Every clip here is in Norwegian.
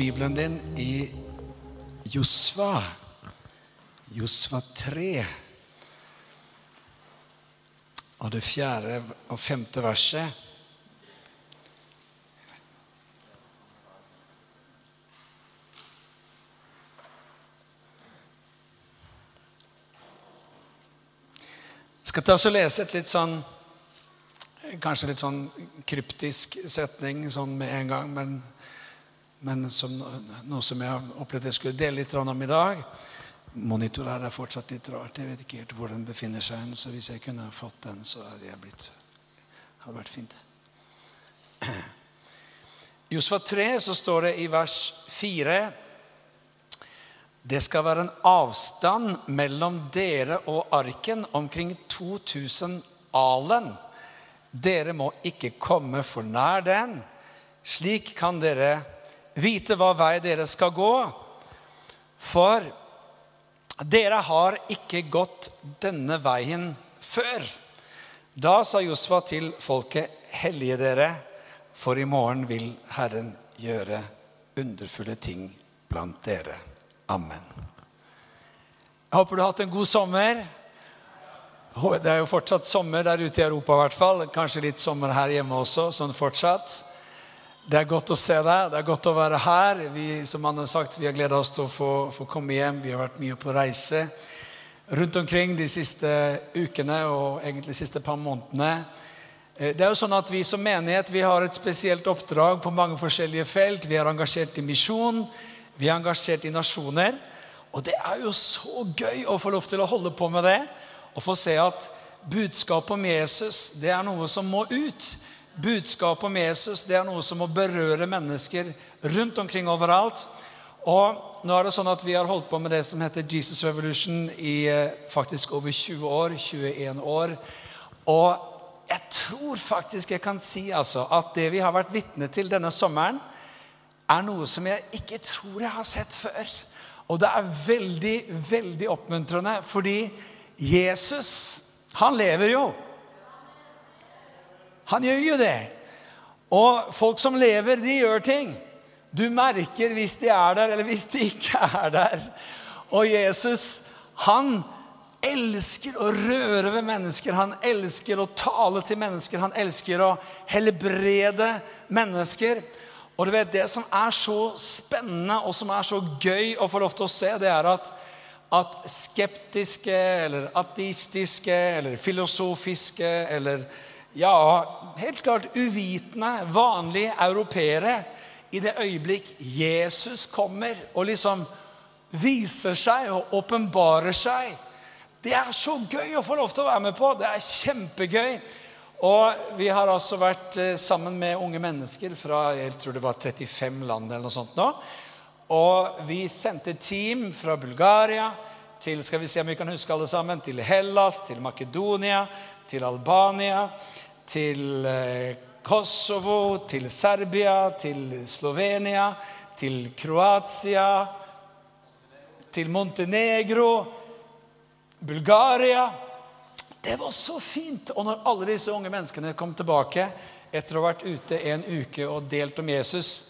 Bibelen din i Josva. Josva 3. Og det fjerde og femte verset. Skal ta oss og lese et litt sånn Kanskje litt sånn kryptisk setning sånn med en gang, men, men som, noe som jeg har opplevd jeg skulle dele litt om i dag. Monitor her er fortsatt litt rart. Jeg vet ikke helt hvor den befinner seg. Så hvis jeg kunne fått den, så hadde jeg blitt hadde vært fint. Josfa 3 så står det i vers 4 det skal være en avstand mellom dere og arken omkring 2000 alen. Dere må ikke komme for nær den. Slik kan dere vite hva vei dere skal gå. For dere har ikke gått denne veien før. Da sa Josfa til folket, hellige dere, for i morgen vil Herren gjøre underfulle ting blant dere. Amen. Jeg håper du har hatt en god sommer. Det er jo fortsatt sommer der ute i Europa, i hvert fall. Kanskje litt sommer her hjemme også, sånn fortsatt. Det er godt å se deg. Det er godt å være her. Vi som han har sagt, vi har gleda oss til å få, få, komme hjem. Vi har vært mye på reise rundt omkring de siste ukene og egentlig de siste par månedene. Eh, det er jo sånn at Vi som menighet vi har et spesielt oppdrag på mange forskjellige felt. Vi er engasjert i misjon, vi er engasjert i nasjoner. Og det er jo så gøy å få lov til å holde på med det og få se at budskapet om Jesus det er noe som må ut. Budskapet om Jesus det er noe som må berøre mennesker rundt omkring overalt. Og nå er det sånn at Vi har holdt på med det som heter Jesus Revolution i eh, faktisk over 20 år. 21 år. Og jeg tror faktisk jeg kan si altså at det vi har vært vitne til denne sommeren, er noe som jeg ikke tror jeg har sett før. Og det er veldig, veldig oppmuntrende, fordi Jesus, han lever jo. Han gjør jo det. Og folk som lever, de gjør ting. Du merker hvis de er der, eller hvis de ikke er der. Og Jesus, han elsker å røre ved mennesker. Han elsker å tale til mennesker. Han elsker å helbrede mennesker. Og du vet, Det som er så spennende og som er så gøy å få lov til å se, det er at at skeptiske eller ateistiske eller filosofiske eller ja, helt klart uvitende, vanlige europeere i det øyeblikk Jesus kommer og liksom viser seg og åpenbarer seg Det er så gøy å få lov til å være med på. Det er kjempegøy. Og vi har altså vært eh, sammen med unge mennesker fra jeg tror det var 35 land eller noe sånt nå. Og vi sendte team fra Bulgaria til skal vi se om vi kan huske alle sammen, til Hellas, til Makedonia, til Albania, til eh, Kosovo, til Serbia, til Slovenia, til Kroatia, til Montenegro, Bulgaria. Det var så fint. Og når alle disse unge menneskene kom tilbake etter å ha vært ute en uke og delt om Jesus,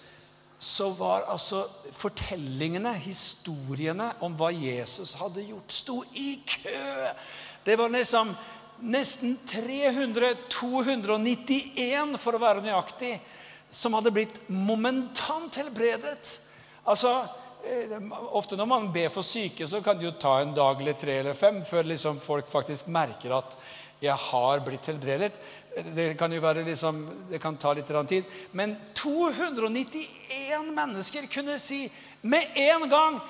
så var altså fortellingene, historiene om hva Jesus hadde gjort, sto i kø. Det var liksom nesten 300, 291 for å være nøyaktig, som hadde blitt momentant helbredet. Altså, eh, Ofte når man ber for syke, så kan det jo ta en dag eller tre eller fem før liksom folk faktisk merker at jeg har blitt helbredet. Det kan jo være liksom, det kan ta litt tid. Men 291 mennesker kunne si med en gang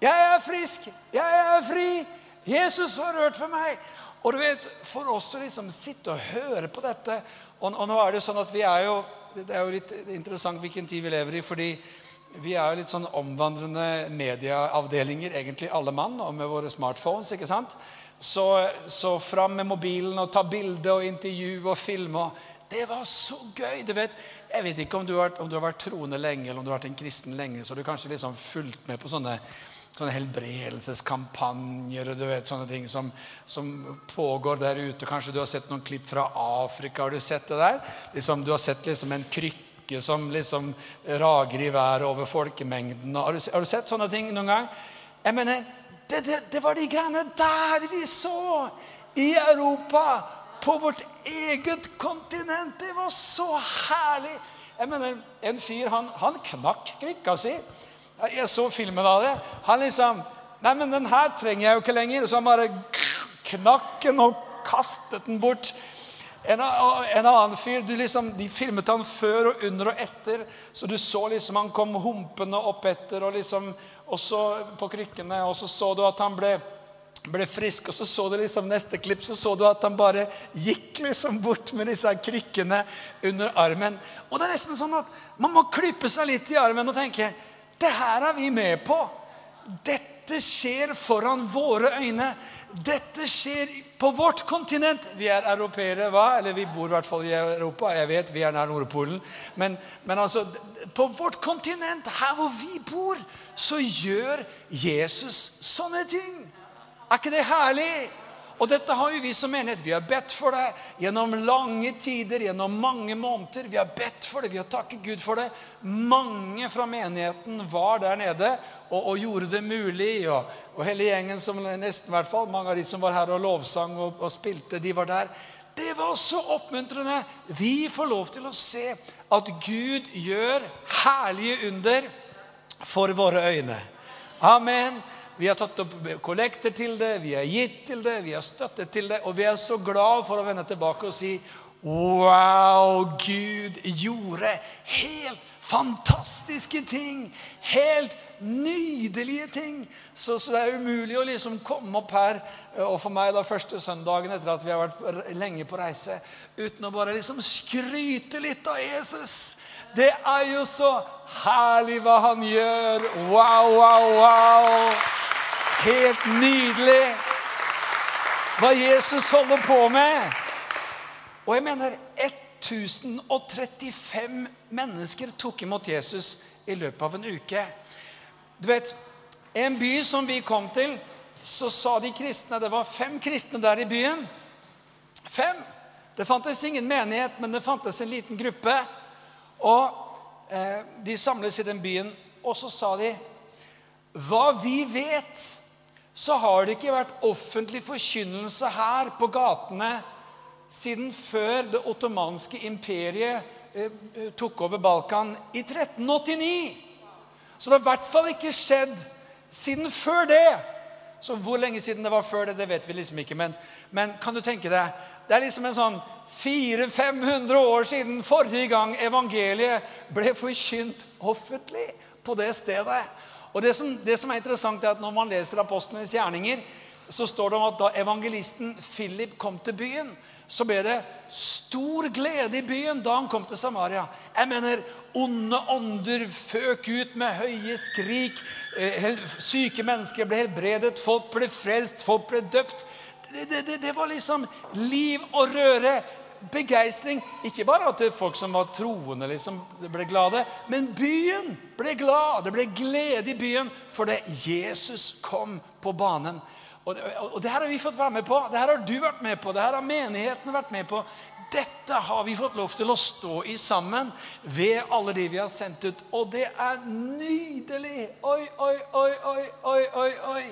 'Jeg er frisk. Jeg er fri. Jesus har rørt for meg.' Og du vet, For oss å liksom sitte og høre på dette og, og, nå er det sånn at vi er jo, Det er jo litt interessant hvilken tid vi lever i. fordi vi er jo litt sånn omvandrende medieavdelinger, egentlig alle mann, og med våre smartphones. ikke sant? Så, så fram med mobilen og ta bilde og intervju og filme. Det var så gøy! du vet. Jeg vet ikke om du, har, om du, har, vært troende lenge eller om du har vært en kristen lenge, så har du kanskje liksom fulgt med på sånne, sånne helbredelseskampanjer og du vet, sånne ting som, som, pågår der ute. Kanskje du har sett noen klipp fra Afrika. Har du sett det der? Liksom, du har sett liksom en krykke som liksom rager i været over folkemengden. Har du, har du sett sånne ting noen gang? Jeg mener, det, det, det var de greiene der vi så i Europa. På vårt eget kontinent. Det var så herlig. Jeg mener, En fyr han, han knakk krykka si. Jeg så filmen av det. Han liksom Nei, men den her trenger jeg jo ikke lenger. Så han bare knakk den og kastet den bort. En, en annen fyr liksom, De filmet han før og under og etter. Så du så liksom han kom humpende opp etter og liksom, og så på krykkene. Og så så du at han ble, ble frisk. Og så så du liksom neste klipp så så du at han bare gikk liksom bort med disse krykkene under armen. Og det er nesten sånn at man må klype seg litt i armen og tenke det her er vi med på. Dette skjer foran våre øyne. Dette skjer på vårt kontinent. Vi er europeere, hva? Eller vi bor i hvert fall i Europa. Jeg vet, vi er nær Nordpolen. Men, men altså, på vårt kontinent, her hvor vi bor, så gjør Jesus sånne ting. Er ikke det herlig? Og dette har jo vi som menighet. Vi har bedt for det gjennom lange tider, gjennom mange måneder. Vi har bedt for det, vi har takket Gud for det. Mange fra menigheten var der nede og, og gjorde det mulig. Og, og, hele gjengen, som nesten hvert fall, mange av de som var her og lovsang og, og spilte, de var der. Det var så oppmuntrende. Vi får lov til å se at Gud gjør herlige under for våre øyne. Amen. Vi har tatt opp kollekter til det, vi har gitt til det, vi har støttet til det. Og vi er så glad for å vende tilbake og si Wow, Gud gjorde helt fantastiske ting. Helt nydelige ting. Så, så, det er umulig å liksom komme opp her, og for meg da første søndagen etter at vi har vært lenge på reise, uten å bare liksom skryte litt av Jesus. Det er jo så herlig hva han gjør. Wow, wow, wow. Helt nydelig hva Jesus holder på med. Og jeg mener 1035 mennesker tok imot Jesus i løpet av en uke. Du vet, En by som vi kom til, så sa de kristne Det var fem kristne der i byen. Fem. Det fantes ingen menighet, men det fantes en liten gruppe. Og eh, De samles i den byen, og så sa de Hva vi vet så har det ikke vært offentlig forkynnelse her på gatene siden før det ottomanske imperiet eh, tok over Balkan i 1389. Så det har i hvert fall ikke skjedd siden før det. Så hvor lenge siden det var før det, det vet vi liksom ikke. Men, men kan du tenke deg Det er liksom en sånn 400-500 år siden forrige gang evangeliet ble forkynt offentlig på det stedet. Og det som, det som, er interessant er at Når man leser apostlenes gjerninger, så står det om at da evangelisten Philip kom til byen, så ble det stor glede i byen da han kom til Samaria. Jeg mener, Onde ånder føk ut med høye skrik. Eh, syke mennesker ble helbredet, folk ble frelst, folk ble døpt. Det, det, det, var liksom liv og røre begeistring. Ikke bare at folk som var troende, liksom ble glade, men byen ble glad. Det ble glede i byen fordi Jesus kom på banen. Og det, og det her har vi fått være med på. Det her har du vært med på. Det her har menigheten vært med på. Dette har vi fått lov til å stå i sammen ved alle de vi har sendt ut. Og det er nydelig! Oi, oi, oi, oi, oi, oi, oi.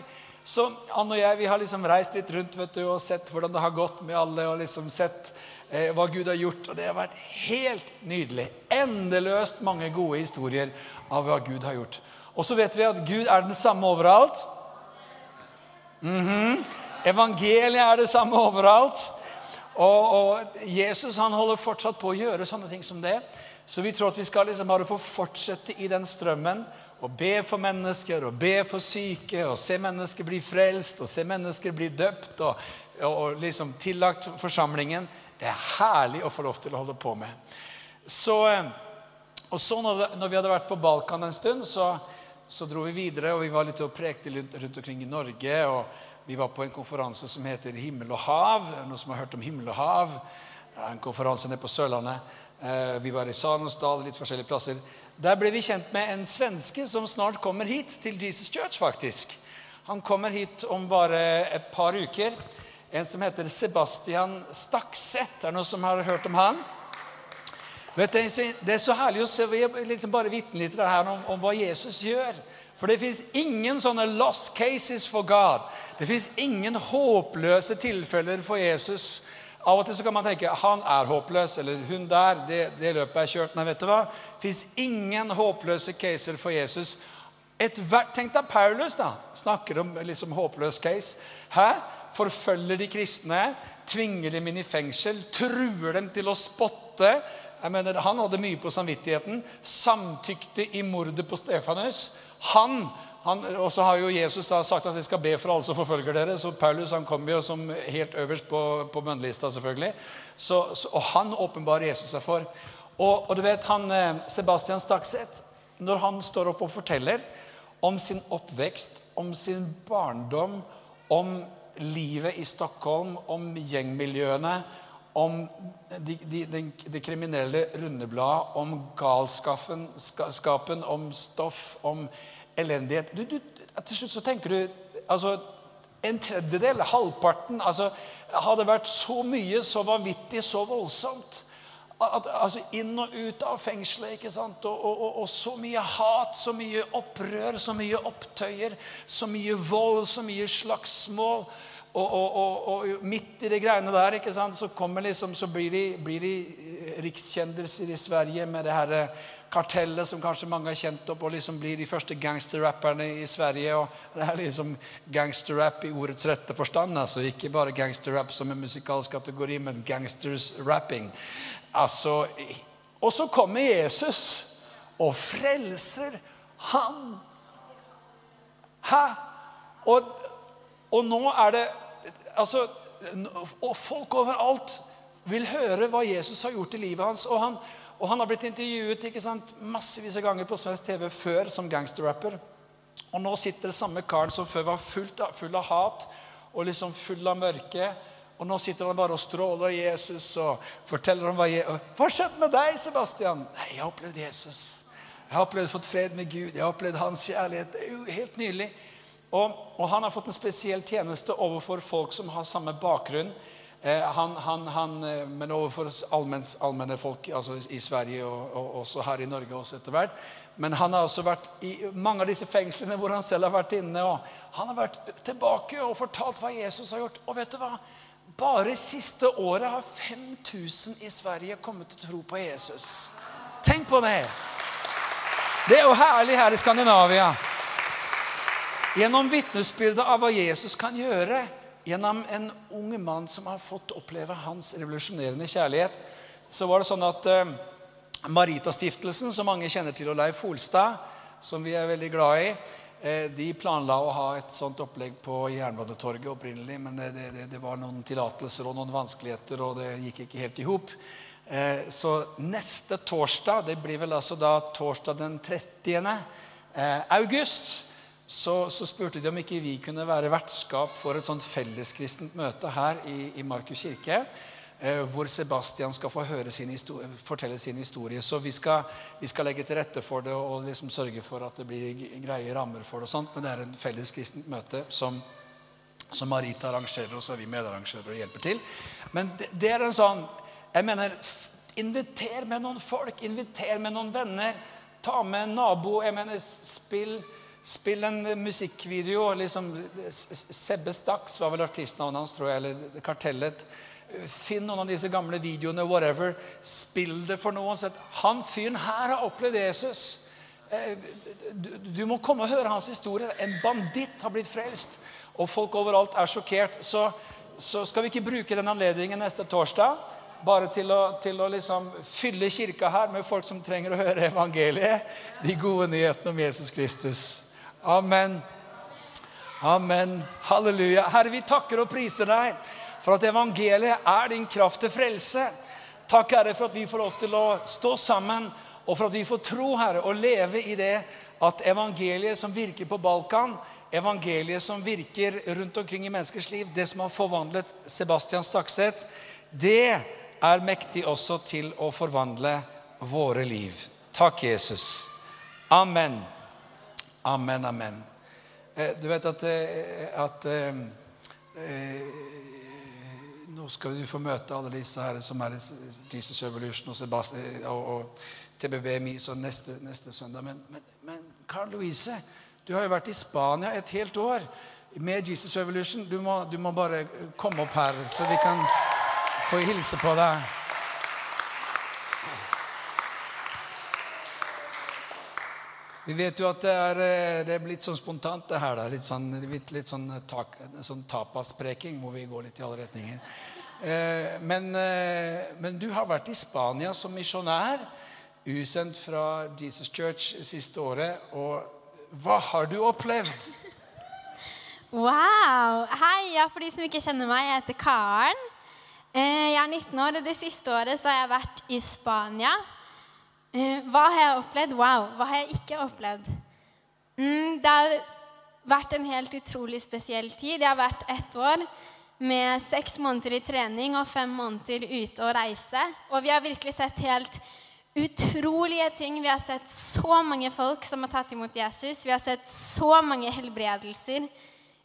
Så Anne og jeg vi har liksom reist litt rundt vet du, og sett hvordan det har gått med alle. og liksom sett Eh, hva Gud har gjort. Og det har vært helt nydelig. Endeløst mange gode historier av hva Gud har gjort. Og så vet vi at Gud er den samme overalt. Mm -hmm. Evangeliet er det samme overalt. Og, og, Jesus han holder fortsatt på å gjøre sånne ting som det. Så vi tror at vi skal liksom bare få fortsette i den strømmen og be for mennesker og be for syke og se mennesker bli frelst og se mennesker bli døpt og, og liksom tillagt forsamlingen. Det er herlig å få lov til å holde på med. Så, eh, og så når, når vi hadde vært på Balkan en stund, så, så dro vi videre. og Vi var litt og prekte rundt, omkring i Norge. og Vi var på en konferanse som heter Himmel og hav. Noen som har hørt om himmel og hav? En konferanse nede på Sørlandet. Eh, vi var i Salonsdal, litt forskjellige plasser. Der ble vi kjent med en svenske som snart kommer hit, til Jesus Church, faktisk. Han kommer hit om bare et par uker en som heter Sebastian Stakseth. Er det noen som har hørt om han? Vet du, Det er så herlig å se vi liksom bare vitne litt her om, om hva Jesus gjør. For det fins ingen sånne lost cases for God. Det fins ingen håpløse tilfeller for Jesus. Av og til så kan man tenke han er håpløs, eller hun der, det, det løpet er kjørt. Nei, vet du hva? Det fins ingen håpløse caser for Jesus. Et, tenk deg Paulus, da. Snakker om liksom håpløs case. Hæ? Forfølger de kristne, tvinger dem inn i fengsel, truer dem til å spotte. Jeg mener, Han hadde mye på samvittigheten. Samtykte i mordet på Stefanus. Han, han Og så har jo Jesus da sagt at vi skal be for alle som forfølger dere. Så Paulus han kommer jo som helt øverst på, på bønnelista, selvfølgelig. Så, så, og han åpenbarer Jesus seg for. Og, og, du vet, han, eh, Sebastian Stakseth, når han står opp og forteller om sin oppvekst, om sin barndom, om livet i Stockholm, om gjengmiljøene, om det de, de, de kriminelle rundebladet, om galskapen, om stoff, om elendighet. Du, du, til slutt så tenker du altså, En tredjedel, halvparten, altså, hadde vært så mye, så vanvittig, så voldsomt. At, altså Inn og ut av fengselet. ikke sant? Og, og, og, og, så mye hat, så mye opprør, så mye opptøyer, så mye vold, så mye slagsmål. Og, midt i de greiene der ikke sant, så, liksom, så blir, de, blir de rikskjendiser i Sverige med det her kartellet som kanskje mange har kjent opp, og liksom blir de første gangsterrapperne i Sverige. og Det er liksom gangsterrap i ordets rette forstand. altså Ikke bare gangsterrap som en musikalsk kategori, men gangsters rapping. Altså, og så kommer Jesus og frelser han. Hæ? Og, og nå er det altså, Og folk overalt vil høre hva Jesus har gjort i livet hans. og han og han har blitt intervjuet ikke sant, massevis av ganger på svensk TV før som gangsterrapper. Og nå sitter det samme karen som før var av, full av hat og liksom full av mørke. Og nå sitter han bare og stråler Jesus og forteller om hva Hva har skjedd med deg, Sebastian? Nei, jeg har opplevd Jesus. Jeg har opplevd fått fred med Gud. Jeg har opplevd hans kjærlighet. Det er jo helt nydelig. Og, og han har fått en spesiell tjeneste overfor folk som har samme bakgrunn. Eh, han, han, han, eh, men overfor allmenne folk altså i Sverige og, og, også her i Norge også etter hvert. Men han har også vært i mange av disse fengslene hvor han selv har vært inne. og Han har vært tilbake og fortalt hva Jesus har gjort. Og vet du hva? Bare siste året har 5000 i Sverige kommet til å tro på Jesus. Tenk på det! Det er jo herlig her i Skandinavia. Gjennom vitnesbyrdet av hva Jesus kan gjøre gjennom en ung mann som har fått oppleve hans revolusjonerende kjærlighet, så var det sånn at eh, Maritastiftelsen, som mange kjenner til, og Leif Holstad, som vi er veldig glad i, eh, de planla å ha et sånt opplegg på Jernbanetorget opprinnelig, men det, det, det var noen tillatelser og noen vanskeligheter, og det gikk ikke helt i hop. Eh, så neste torsdag, det blir vel altså da torsdag den 30. Eh, august, så, så, spurte de om ikke vi kunne være vertskap for et sånt felleskristent møte her i, i Markus kirke. Eh, hvor Sebastian skal få sin historie, fortelle sin historie. Så vi skal, vi skal, legge til rette for det og liksom sørge for at det blir greie rammer for det. og sånt, Men det er en felleskristent møte som, som Marita arrangerer, og så er vi medarrangører og hjelper til. Men det, det er en sånn jeg mener, Inviter med noen folk, inviter med noen venner. Ta med en nabo. jeg mener, Spill Spill en musikkvideo. liksom, Sebbe Stax var vel artistnavnet hans, tror jeg, eller Kartellet. Finn noen av disse gamle videoene, whatever. Spill det for noen. sett. han fyren her har opplevd Jesus. Du, du, må komme og høre hans historie. En banditt har blitt frelst, og folk overalt er sjokkert. Så, så skal vi ikke bruke den anledningen neste torsdag bare til å, til å liksom fylle kirka her med folk som trenger å høre evangeliet, de gode nyhetene om Jesus Kristus. Amen. Amen. Halleluja. Herre, vi takker og priser deg for at evangeliet er din kraft til frelse. Takk, Herre, for at vi får lov til å stå sammen, og for at vi får tro, Herre, og leve i det at evangeliet som virker på Balkan, evangeliet som virker rundt omkring i menneskers liv, det som har forvandlet Sebastian Stakseth, det er mektig også til å forvandle våre liv. Takk, Jesus. Amen. Amen, amen. Eh, du vet at, eh, at eh, nå skal du få møte alle disse her som er i Jesus Evolution og, Sebastian, og, og TBB så neste, neste søndag. Men, men, men Carl Louise, du har jo vært i Spania et helt år med Jesus Evolution. Du du må bare komme opp her, så vi kan få hilse på deg. Vi vet jo at det er, eh, det er blitt sånn spontant, det her. Da. Litt sånn, litt, litt sånn, tak, sånn tapaspreking hvor vi går litt i alle retninger. Eh, men, eh, men, du har vært i Spania som misjonær, usendt fra Jesus Church siste året. Og hva har du opplevd? Wow! Hei, ja, for de som ikke kjenner meg, jeg heter Karen. Eh, jeg er 19 år, og det siste året så har jeg vært i Spania. Eh, hva har jeg opplevd? Wow, hva har jeg ikke opplevd? Mm, det har vært en helt utrolig spesiell tid. Jeg har vært ett år med seks måneder i trening og fem måneder ute og reise. Og vi har virkelig sett helt utrolige ting. Vi har sett så mange folk som har tatt imot Jesus. Vi har sett så mange helbredelser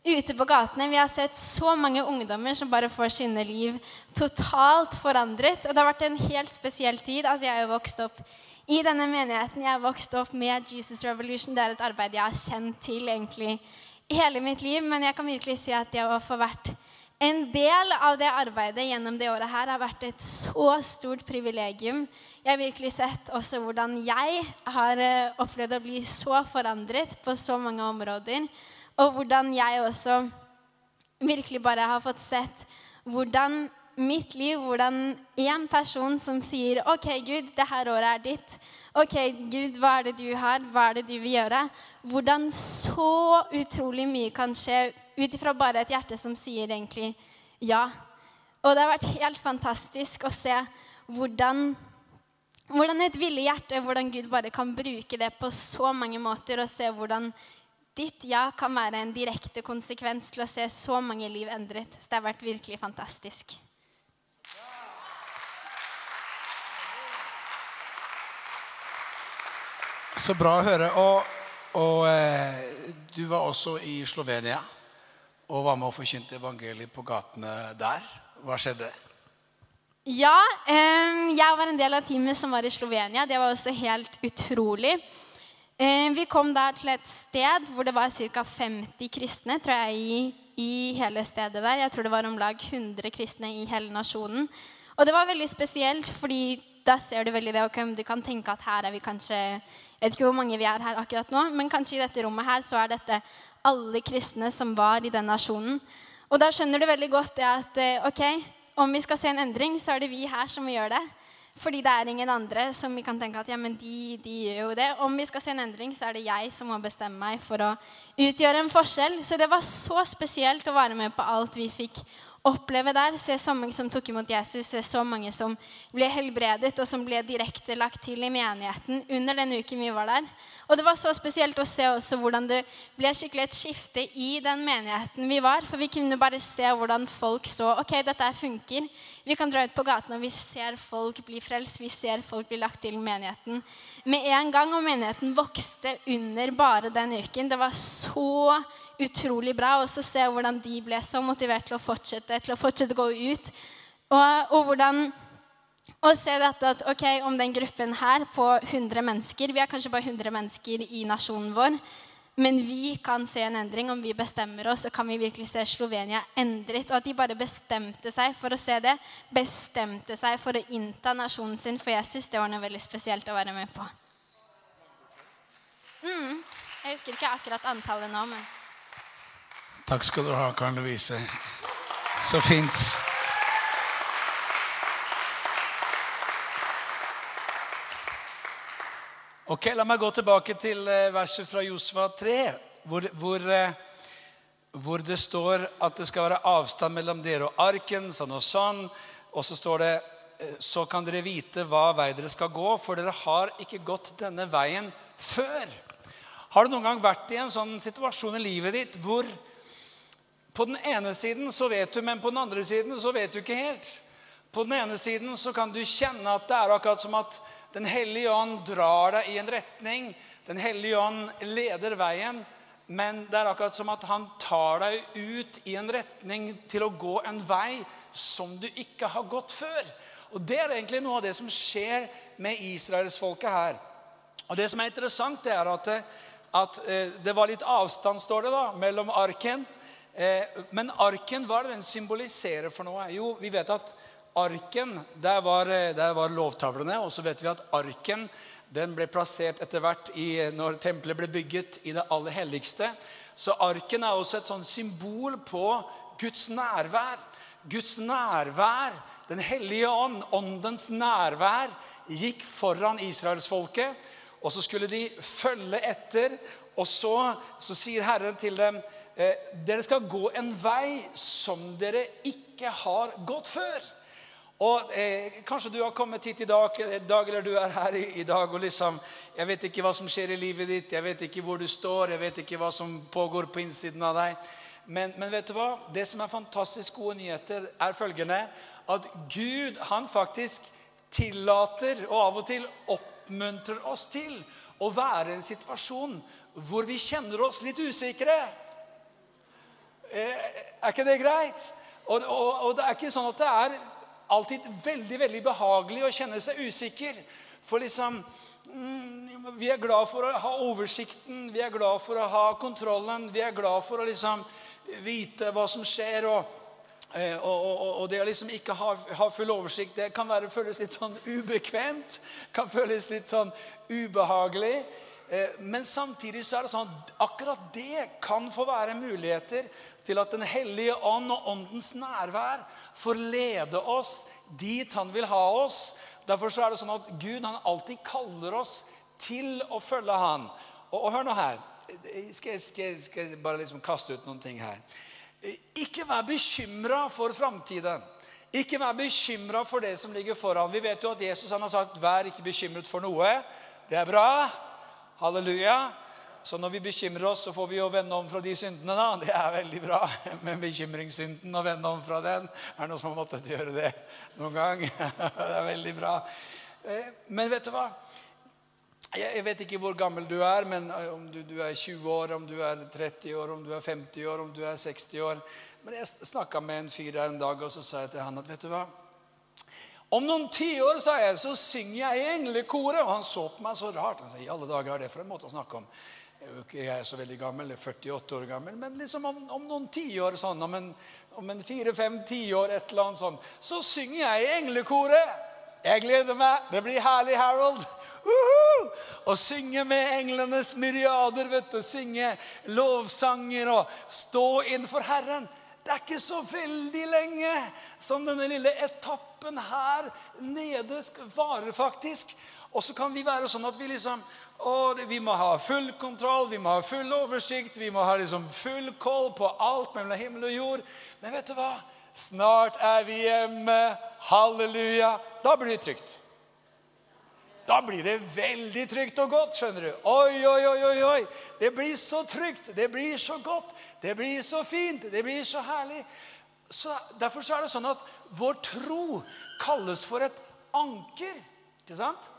ute på gatene. Vi har sett så mange ungdommer som bare får sine liv totalt forandret. Og det har vært en helt spesiell tid. Altså, jeg har jo vokst opp i denne menigheten. Jeg vokste opp med Jesus Revolution. Det er et arbeid jeg har kjent til egentlig hele mitt liv. Men jeg kan virkelig si at jeg har vært en del av det arbeidet gjennom det året her har vært et så stort privilegium. Jeg har virkelig sett også hvordan jeg har eh, opplevd å bli så forandret på så mange områder. Og hvordan jeg også virkelig bare har fått sett hvordan mitt liv hvordan én person som sier OK, Gud, det her året er ditt. OK, Gud, hva er det du har? Hva er det du vil gjøre? Hvordan så utrolig mye kan skje ut ifra bare et hjerte som sier egentlig ja. Og det har vært helt fantastisk å se hvordan, hvordan et villig hjerte, hvordan Gud bare kan bruke det på så mange måter, og se hvordan ditt ja kan være en direkte konsekvens til å se så mange liv endret. Så det har vært virkelig fantastisk. Så bra å høre. Og, og eh, du var også i Slovenia og var med og forkynte evangeliet på gatene der. Hva skjedde? Ja, eh, jeg var en del av teamet som var i Slovenia. Det var også helt utrolig. Eh, vi kom der til et sted hvor det var ca. 50 kristne tror jeg, i, i hele stedet der. Jeg tror det var om lag 100 kristne i hele nasjonen. Og det var veldig spesielt, fordi da ser du veldig det. Okay, du kan tenke at her er vi kanskje jeg vet ikke hvor mange vi er her akkurat nå, men kanskje i dette rommet her så er dette alle kristne som var i den nasjonen. Og da skjønner du veldig godt det at eh, ok, om vi skal se en endring, så er det vi her som gjør det. Fordi det er ingen andre som vi kan tenke at ja, men de, de gjør jo det. Om vi skal se en endring, så er det jeg som må bestemme meg for å utgjøre en forskjell. Så det var så spesielt å være med på alt vi fikk oppleve der. Se så mange som tok imot Jesus, se så mange som ble helbredet, og som ble direkte lagt til i menigheten under den uken vi var der. Og det var så spesielt å se også hvordan det ble skikkelig et skifte i den menigheten vi var. For vi kunne bare se hvordan folk så ok, dette funker. Vi kan dra ut på gaten, og vi ser folk bli frelst. Vi ser folk bli lagt til menigheten med en gang. Og menigheten vokste under bare den uken. Det var så utrolig bra Og så se hvordan de ble så motivert til å fortsette, til å fortsette å gå ut. Og, og hvordan å se dette at ok, om den gruppen her på 100 mennesker Vi er kanskje bare 100 mennesker i nasjonen vår. Men vi kan se en endring. Om vi bestemmer oss, og kan vi virkelig se Slovenia endret. Og at de bare bestemte seg for å se det. Bestemte seg for å innta nasjonen sin for Jesus. Det var noe veldig spesielt å være med på. Mm. Jeg husker ikke akkurat antallet nå, men Takk skal du ha, Karen Louise. Så fint. Ok, La meg gå tilbake til eh, verset fra Josfa 3, hvor, hvor, eh, hvor, det står at det skal være avstand mellom dere og arken. sånn Og sånn. Og så står det eh, så kan dere vite hva vei dere skal gå, for dere har ikke gått denne veien før. Har du noen gang vært i en sånn situasjon i livet ditt hvor på den ene siden så vet du, men på den andre siden så vet du ikke helt. På den ene siden så kan du kjenne at det er akkurat som at Den hellige ånd drar deg i en retning. Den hellige ånd leder veien. men det er akkurat som at han tar deg ut i en retning til å gå en vei som du ikke har gått før. Og Det er egentlig noe av det som skjer med israelsfolket her. Og Det som er interessant, det er at, at eh, det var litt avstand står det da, mellom arken. Eh, men arken, hva er det den symboliserer for noe? Jo, vi vet at arken, der var, eh, der var lovtavlene. Og så vet vi at arken den ble plassert etter hvert i, når tempelet ble bygget, i det aller helligste. Så arken er også et sånn symbol på Guds nærvær. Guds nærvær, Den hellige ånd, åndens nærvær, gikk foran israelsfolket. Og så skulle de følge etter. Og så, så sier Herren til dem eh, dere skal gå en vei som dere ikke har gått før. Og eh, Kanskje du har kommet hit i dag, dag, eller du er her i, i, dag og liksom Jeg vet ikke hva som skjer i livet ditt, jeg vet ikke hvor du står, jeg vet ikke hva som pågår på innsiden av deg. Men, men vet du hva? Det som er fantastisk gode nyheter, er følgende at Gud han faktisk tillater og av og til oppmuntrer oss til å være i en situasjon hvor vi kjenner oss litt usikre. Eh, er ikke det greit? Og, og, og det er ikke sånn at det er alltid veldig veldig behagelig å kjenne seg usikker. For liksom mm, Vi er glad for å ha oversikten, vi er glad for å ha kontrollen. Vi er glad for å liksom vite hva som skjer. og eh, og, og, og, det å liksom ikke ha, ha, full oversikt det kan være, føles litt sånn ubekvemt. Kan føles litt sånn ubehagelig. Eh, men samtidig så er det sånn at akkurat det kan få være muligheter til at Den hellige ånd og åndens nærvær får lede oss dit han vil ha oss. Derfor så er det sånn at Gud han alltid kaller oss til å følge han. Og, og hør nå her. Skal jeg, skal, jeg, skal jeg bare liksom kaste ut noen ting her. Ikke vær bekymra for framtiden. Ikke vær bekymra for det som ligger foran. Vi vet jo at Jesus han har sagt 'vær ikke bekymret for noe'. Det er bra. Halleluja. Så når vi bekymrer oss, så får vi jo vende om fra de syndene. da. Det er veldig bra med bekymringssynden og vende om fra den. Er det noen som har måttet gjøre det noen gang? Det er veldig bra. Eh, men vet du hva? Jeg vet ikke hvor gammel du er, men eh, om du, du er 20 år, om du er 30 år, om du er 50 år, om du er 60 år. Men jeg snakka med en fyr her en dag, og så sa jeg til han at vet du hva? Om noen tiår sa jeg, så synger jeg i englekoret. Og han så på meg så rart. Han sa, i alle dager er det for en måte å snakke om. Jeg er så veldig gammel, jeg er 48 år gammel, men liksom om, om noen tiår, sånn, om en, om en fire-fem tiår, et eller annet sånn, så synger jeg i englekoret. Jeg gleder meg. Det blir herlig, Harold. Å synge med englenes myriader. vet du, Synge lovsanger og stå innenfor Herren. Det er ikke så veldig lenge som denne lille etappen her nede varer, faktisk. Og så kan vi være sånn at vi liksom og Vi må ha full kontroll, vi må ha full oversikt, vi må ha liksom full koll på alt mellom himmel og jord. Men vet du hva? Snart er vi hjemme. Halleluja. Da blir det trygt. Da blir det veldig trygt og godt. skjønner du. Oi, oi, oi, oi. Det blir så trygt, det blir så godt, det blir så fint, det blir så herlig. Så Derfor så er det sånn at vår tro kalles for et anker. Ikke sant?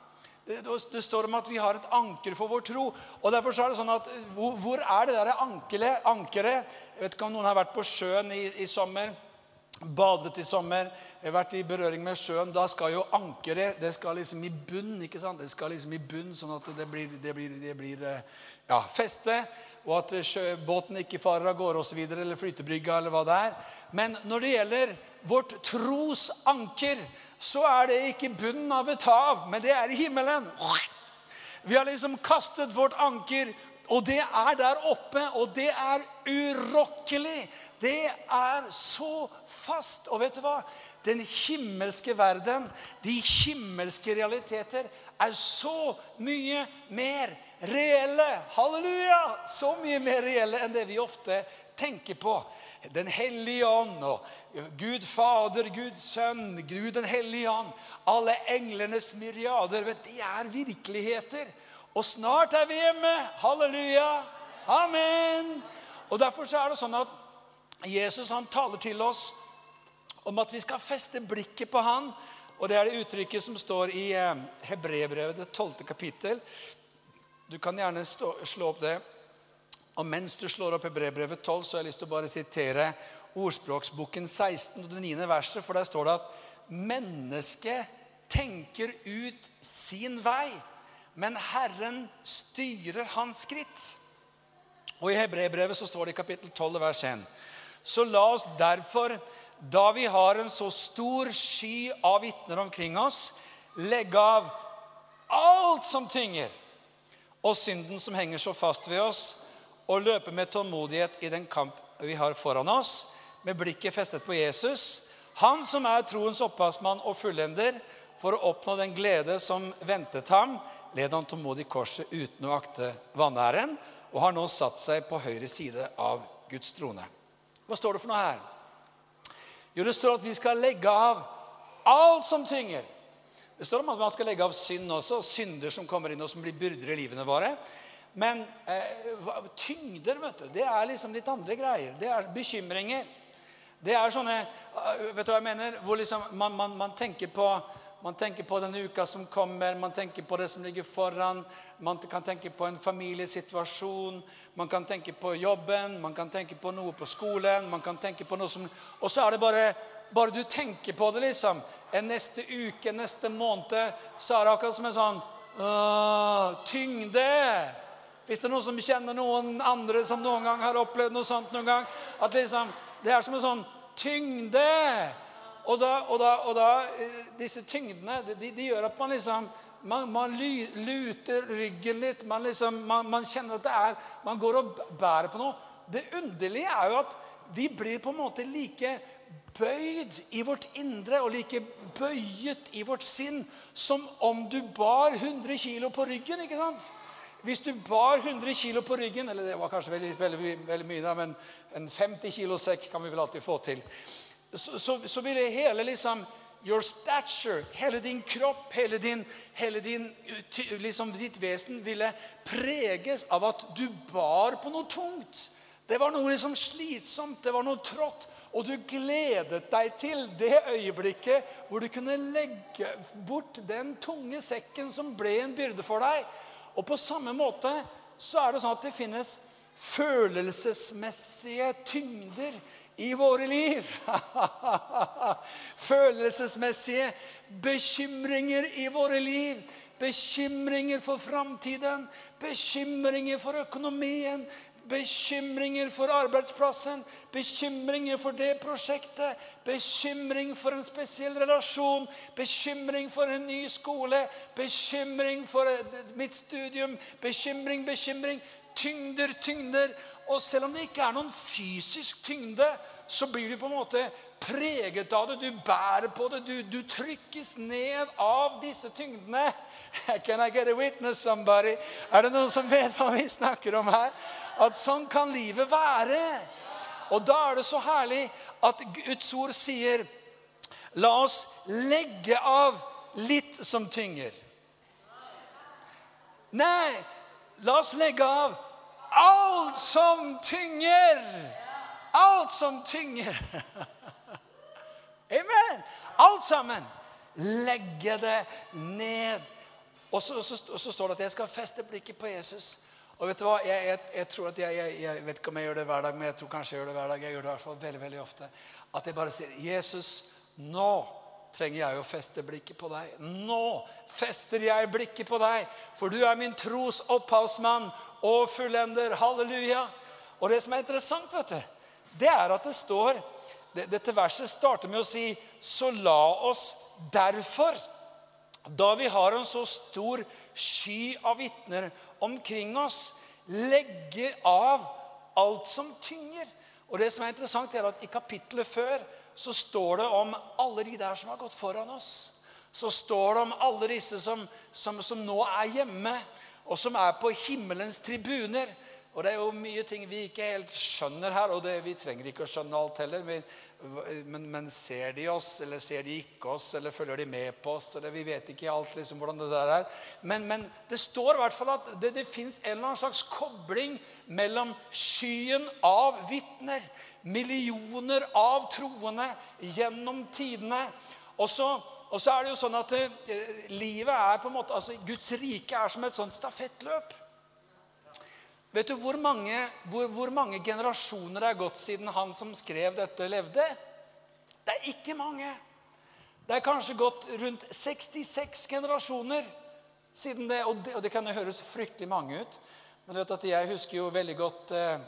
Det, det, står om at vi har et anker for vår tro. og derfor så er det sånn at Hvor, hvor er det der ankeret? Jeg vet ikke om noen har vært på sjøen i, i sommer badet i sommer, vært i berøring med sjøen. Da skal jo ankeret det skal liksom i bunn. ikke sant? Det skal liksom i bunn, sånn at det blir, det blir, det blir eh, ja, feste. Og at båten ikke farer av gårde osv. Eller flytebrygga eller hva det er. Men når det gjelder vårt trosanker, så er det ikke bunnen av et hav, men det er i himmelen. Vi har liksom kastet vårt anker og det er der oppe, og det er urokkelig. Det er så fast. Og vet du hva? Den himmelske verden, de himmelske realiteter, er så mye mer reelle. Halleluja! Så mye mer reelle enn det vi ofte tenker på. Den hellige ånd og Gud Fader, Gud Sønn, Gud den hellige ånd. Alle englenes myriader. Vet, de er virkeligheter. Og snart er vi hjemme. Halleluja. Amen. Og Derfor så er det sånn at Jesus han taler til oss om at vi skal feste blikket på han. Og Det er det uttrykket som står i eh, Hebrebrevet, det tolvte kapittel. Du kan gjerne stå, slå opp det. Og mens du slår opp i brevbrevet 12, så har jeg lyst til å bare sitere ordspråksboken 16, det 9. verset, for der står det at mennesket tenker ut sin vei, men Herren styrer hans skritt. Og i Hebreerbrevet så står det i kapittel 12, vers 1. Så la oss derfor, da vi har en så stor sky av vitner omkring oss, legge av alt som tynger, og synden som henger så fast ved oss, og løpe med tålmodighet i den kamp vi har foran oss, med blikket festet på Jesus, han som er troens opphavsmann og fullender, for å oppnå den glede som ventet ham, led han tålmodig korset uten å akte vanæren, og har nå satt seg på høyre side av Guds trone. Hva står det for noe her? Jo, det står at vi skal legge av alt som tynger. Det står om at man skal legge av synd også, synder som kommer inn og som blir byrder i livene våre. Men eh, tyngder vet du, det er liksom litt andre greier. Det er bekymringer. Det er sånne eh, Vet du hva jeg mener? Hvor liksom man, man, man, tenker på, man tenker på denne uka som kommer, man tenker på det som ligger foran. Man kan tenke på en familiesituasjon, man kan tenke på jobben, man kan tenke på noe på skolen. man kan tenke på noe som, Og så er det bare bare du tenker på det, liksom, neste uke, neste måned, så er det akkurat som en sånn tyngde. Fins det noen som kjenner noen andre som noen gang har opplevd noe sånt noen gang? At liksom, Det er som en sånn tyngde. Og da, og da, og da eh, Disse tyngdene de, de, gjør at man liksom man, man luter ryggen litt. Man, liksom, man, man, kjenner at det er Man går og bærer på noe. Det underlige er jo at vi blir på en måte like bøyd i vårt indre og like bøyet i vårt sinn som om du bar 100 kilo på ryggen. ikke sant? Hvis du bar 100 kilo på ryggen, eller det var kanskje veldig, veldig, veldig mye, da, men en 50 kilo sekk kan vi vel alltid få til, så, så, så ville hele liksom Your stature, hele din kropp, hele, din, hele din, liksom, ditt vesen ville preges av at du bar på noe tungt. Det var noe liksom slitsomt, det var noe trått. Og du gledet deg til det øyeblikket hvor du kunne legge bort den tunge sekken som ble en byrde for deg. Og på samme måte så er det sånn at det finnes følelsesmessige tyngder i våre liv. Følelsesmessige bekymringer i våre liv. Bekymringer for framtiden, bekymringer for økonomien, Bekymringer for arbeidsplassen, bekymringer for det prosjektet, bekymring for en spesiell relasjon, bekymring for en ny skole, bekymring for mitt studium, bekymring, bekymring. Tyngder, tyngder. Og selv om det ikke er noen fysisk tyngde, så blir du på en måte preget av det. Du bærer på det. Du, du trykkes ned av disse tyngdene. Can I get a witness, somebody? Er det noen som vet hva vi snakker om her? At sånn kan livet være. Og da er det så herlig at Guds ord sier La oss legge av litt som tynger. Nei, la oss legge av alt som tynger. Alt som tynger. Amen. Alt sammen. Legge det ned. Og så, så, så, står det at jeg skal feste blikket på Jesus. Og vet du hva? Jeg, jeg, jeg tror at jeg, jeg, vet ikke om jeg gjør det hver dag, men jeg tror kanskje jeg gjør det hver dag. Jeg gjør det i hvert fall veldig, veldig ofte. At jeg bare sier, 'Jesus, nå trenger jeg å feste blikket på deg.' 'Nå fester jeg blikket på deg, for du er min tros opphavsmann og fullender.' Halleluja. Og det som er interessant, vet du, det er at det står Dette verset starter med å si 'Så la oss derfor' Da vi har en så stor sky av vitner omkring oss, legge av alt som tynger. Og det som er interessant er at I kapittelet før så står det om alle de der som har gått foran oss. Så står det om alle disse som, som, som nå er hjemme, og som er på himmelens tribuner. Og det er jo mye ting vi ikke helt skjønner her, og det, vi trenger ikke å skjønne alt heller. Men, men, men, ser de oss, eller ser de ikke oss, eller følger de med på oss? Eller, vi vet ikke alt liksom, hvordan det der er. Men, men det står i hvert fall at det, det fins en eller annen slags kobling mellom skyen av vitner, millioner av troende gjennom tidene. Og så, og så er det jo sånn at det, livet er på en måte, altså Guds rike er som et sånt stafettløp. Vet du hvor mange, hvor, hvor mange generasjoner er gått siden han som skrev dette, levde? Det er ikke mange. Det er kanskje gått rundt 66 generasjoner siden det. Og det, og det kan jo høres fryktelig mange ut. Men vet at jeg husker jo veldig godt eh,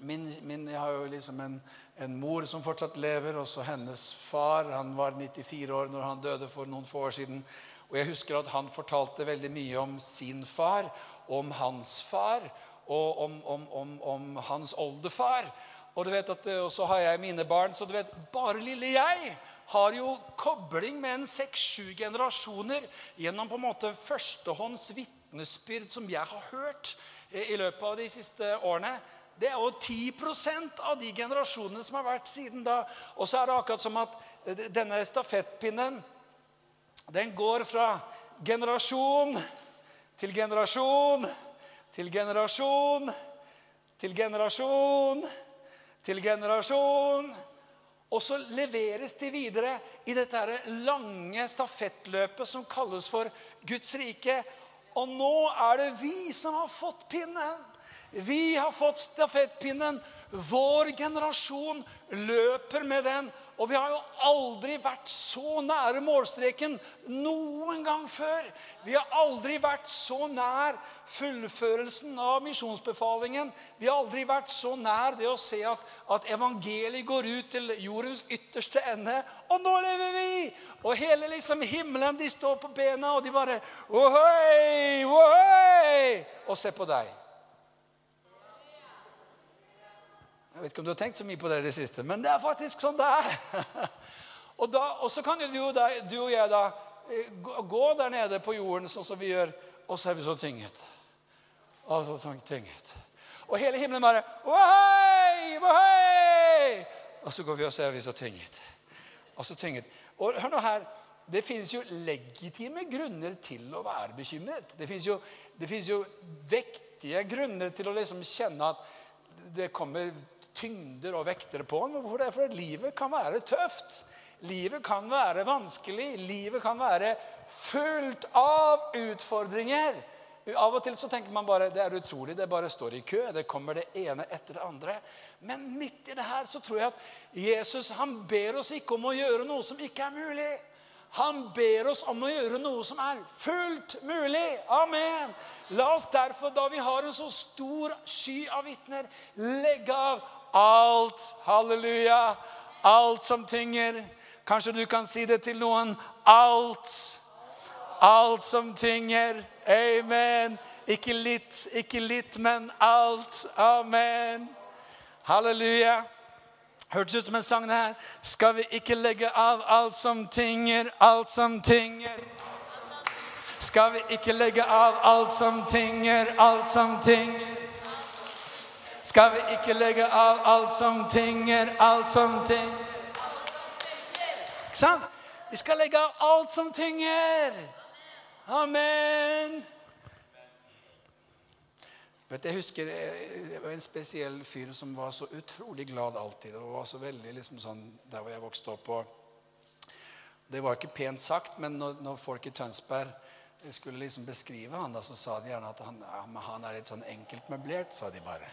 min, min, Jeg har jo liksom en, en, mor som fortsatt lever, og så hennes far. Han var 94 år når han døde for noen få år siden. Og jeg husker at han fortalte veldig mye om sin far, om hans far og om, om, om, om hans oldefar. Og du vet at, eh, så har jeg mine barn, så du vet, bare lille jeg har jo kobling med en seks-sju generasjoner gjennom på en måte førstehånds vitnesbyrd som jeg har hørt i løpet av de siste årene. Det er jo 10% av de generasjonene som har vært siden da. Og så er det akkurat som at eh, denne stafettpinnen den går fra generasjon til generasjon til generasjon til generasjon til generasjon. Og så leveres de videre i dette lange stafettløpet som kalles for Guds rike. Og nå er det vi som har fått pinnen. Vi har fått stafettpinnen. Vår generasjon løper med den. Og vi har jo aldri vært så nære målstreken noen gang før. Vi har aldri vært så nær fullførelsen av misjonsbefalingen. Vi har aldri vært så nær det å se at, at evangeliet går ut til jordens ytterste ende. Og nå lever vi! Og hele liksom himmelen, de står på bena, og de bare Ohoi, ohoi! Og se på deg. Jeg vet ikke om du har tenkt så mye på det i det siste, men det er faktisk sånn det er. og, da, og så kan jo du, du, og jeg da eh, gå der nede på jorden sånn som vi gjør, og så er vi så tynget. Og så tynget. Og hele himmelen bare Ohoi! Ohoi! Og så går vi og så er vi så tynget. Og så tynget. Og hør nå her. Det finnes jo legitime grunner til å være bekymret. Det finnes jo, det finnes jo vektige grunner til å liksom kjenne at det kommer tyngder og vektere på den. Hvorfor det? For livet kan være tøft. Livet kan være vanskelig. Livet kan være fullt av utfordringer. Av og til så tenker man bare det er utrolig, det bare står i kø. Det kommer det ene etter det andre. Men midt i det her så tror jeg at Jesus han ber oss ikke om å gjøre noe som ikke er mulig. Han ber oss om å gjøre noe som er fullt mulig. Amen. La oss derfor, da vi har en så stor sky av vitner, legge av alt. Halleluja. Alt som tynger. Kanskje du kan si det til noen. Alt. Alt som tynger. Amen. Ikke litt, ikke litt, men alt. Amen. Halleluja. Hørtes ut som en sang her. Skal vi ikke legge av alt som tynger, alt som tynger? Skal vi ikke legge av alt som tynger, alt som tynger? Skal vi ikke legge av alt som tynger, alt som tynger? Ikke sant? Vi skal legge av alt som tynger. Amen. Vet, jeg husker det var en spesiell fyr som var så utrolig glad alltid. og var så veldig liksom sånn, Der hvor jeg vokste opp. Og det var ikke pent sagt, men når, når folk i Tønsberg skulle liksom beskrive han, da, så sa de gjerne at han, ja, han er litt sånn enkeltmøblert, sa de bare.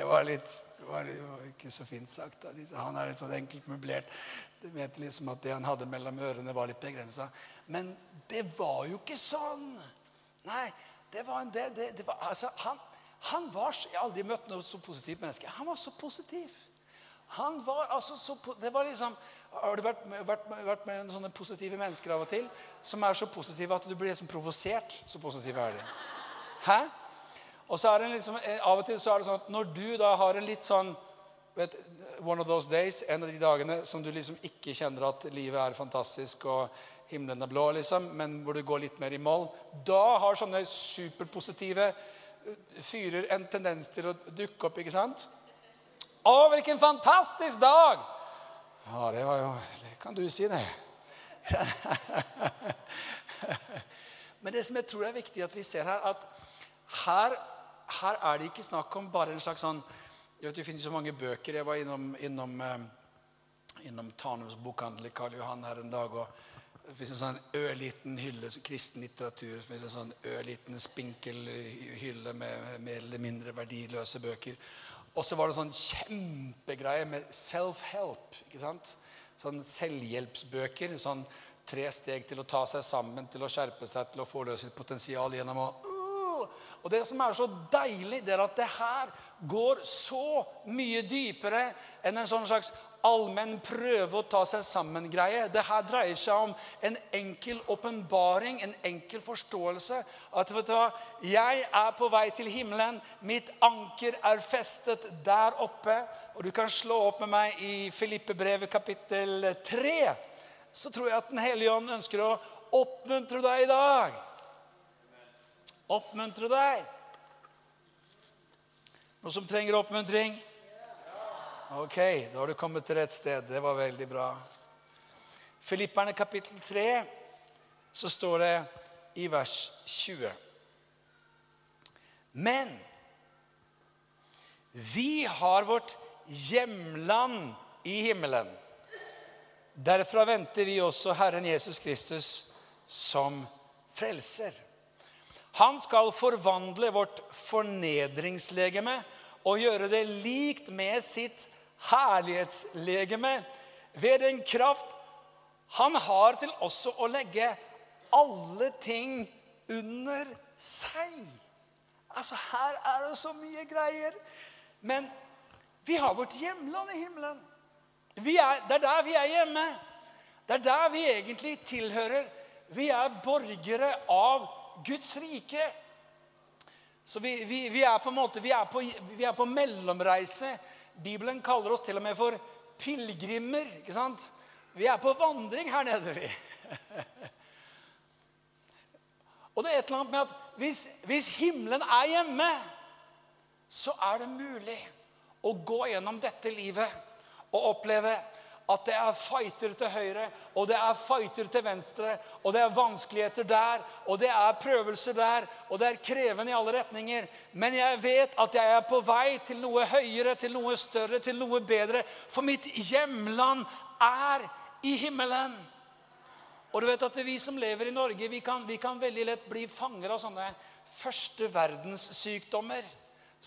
Det var, litt, det var, ikke så fint sagt. Da. Han er litt sånn enkelt møblert. Det vet liksom at Det han hadde mellom ørene, var litt begrensa. Men det var jo ikke sånn. Nei, det var en del det, det var, altså, han, han, var Jeg har aldri møtt noe så positivt menneske. Han var så positiv. Han var altså så det var liksom, Har du vært, vært, vært med sånne positive mennesker av og til? Som er så positive at du blir liksom provosert. Så positive er de. Hæ? Og så er det liksom, eh, Av og til så er det sånn at når du da har en litt sånn vet, One of those days, en av de dagene som du liksom ikke kjenner at livet er fantastisk og himmelen er blå, liksom, men hvor du går litt mer i moll, da har sånne superpositive eh, fyrer en tendens til å dukke opp. ikke sant? Å, hvilken fantastisk dag! Ja, det var jo Kan du si det? Men det som jeg tror er viktig at vi ser her, at her her er det ikke snakk om bare en slags sånn vet, Det finnes så mange bøker. Jeg var innom, innom, eh, innom Tanums bokhandel i Karl Johan her en dag. og Det fins en sånn ørliten hylle kristen litteratur. Det fins en sånn ørliten spinkel hylle med mer eller mindre verdiløse bøker. Og så var det sånn kjempegreie med self-help. ikke sant? Sånn selvhjelpsbøker. sånn Tre steg til å ta seg sammen, til å skjerpe seg, til å få løs sitt potensial gjennom å! Og det som er så deilig, det er at det her går så mye dypere enn en sånn slags allmenn prøve å ta seg sammen-greie. Det her dreier seg om en enkel åpenbaring, en enkel forståelse. At vet du hva, jeg er på vei til himmelen. Mitt anker er festet der oppe. Og du kan slå opp med meg i Filippebrevet kapittel 3. Så tror jeg at Den hellige ånd ønsker å oppmuntre deg i dag. Oppmuntre deg. Noen som trenger oppmuntring? Ok, da har du kommet til rett sted. Det var veldig bra. Filipperne kapittel 3, så står det i vers 20. Men vi har vårt hjemland i himmelen. Derfra venter vi også Herren Jesus Kristus som frelser. Han skal forvandle vårt fornedringslegeme og gjøre det likt med sitt herlighetslegeme ved den kraft han har til også å legge alle ting under seg. Altså, Her er det så mye greier. Men vi har vårt hjemland i himmelen. Er, det er der vi er hjemme. Det er der vi egentlig tilhører. Vi er borgere av Guds rike. Så vi, vi, vi er på en måte, vi er på, vi er på mellomreise Bibelen kaller oss til og med for pilegrimer. ikke sant? Vi er på vandring her nede, vi. og det er et eller annet med at hvis, hvis himmelen er hjemme, så er det mulig å gå gjennom dette livet og oppleve at det er fighter til høyre, og det er fighter til venstre, og det er vanskeligheter der, og det er prøvelser der, og det er krevende i alle retninger. Men jeg vet at jeg er på vei til noe høyere, til noe større, til noe bedre. For mitt hjemland er i himmelen. Og du vet at Vi som lever i Norge, vi kan, vi kan veldig lett bli fanger av sånne første verdenssykdommer.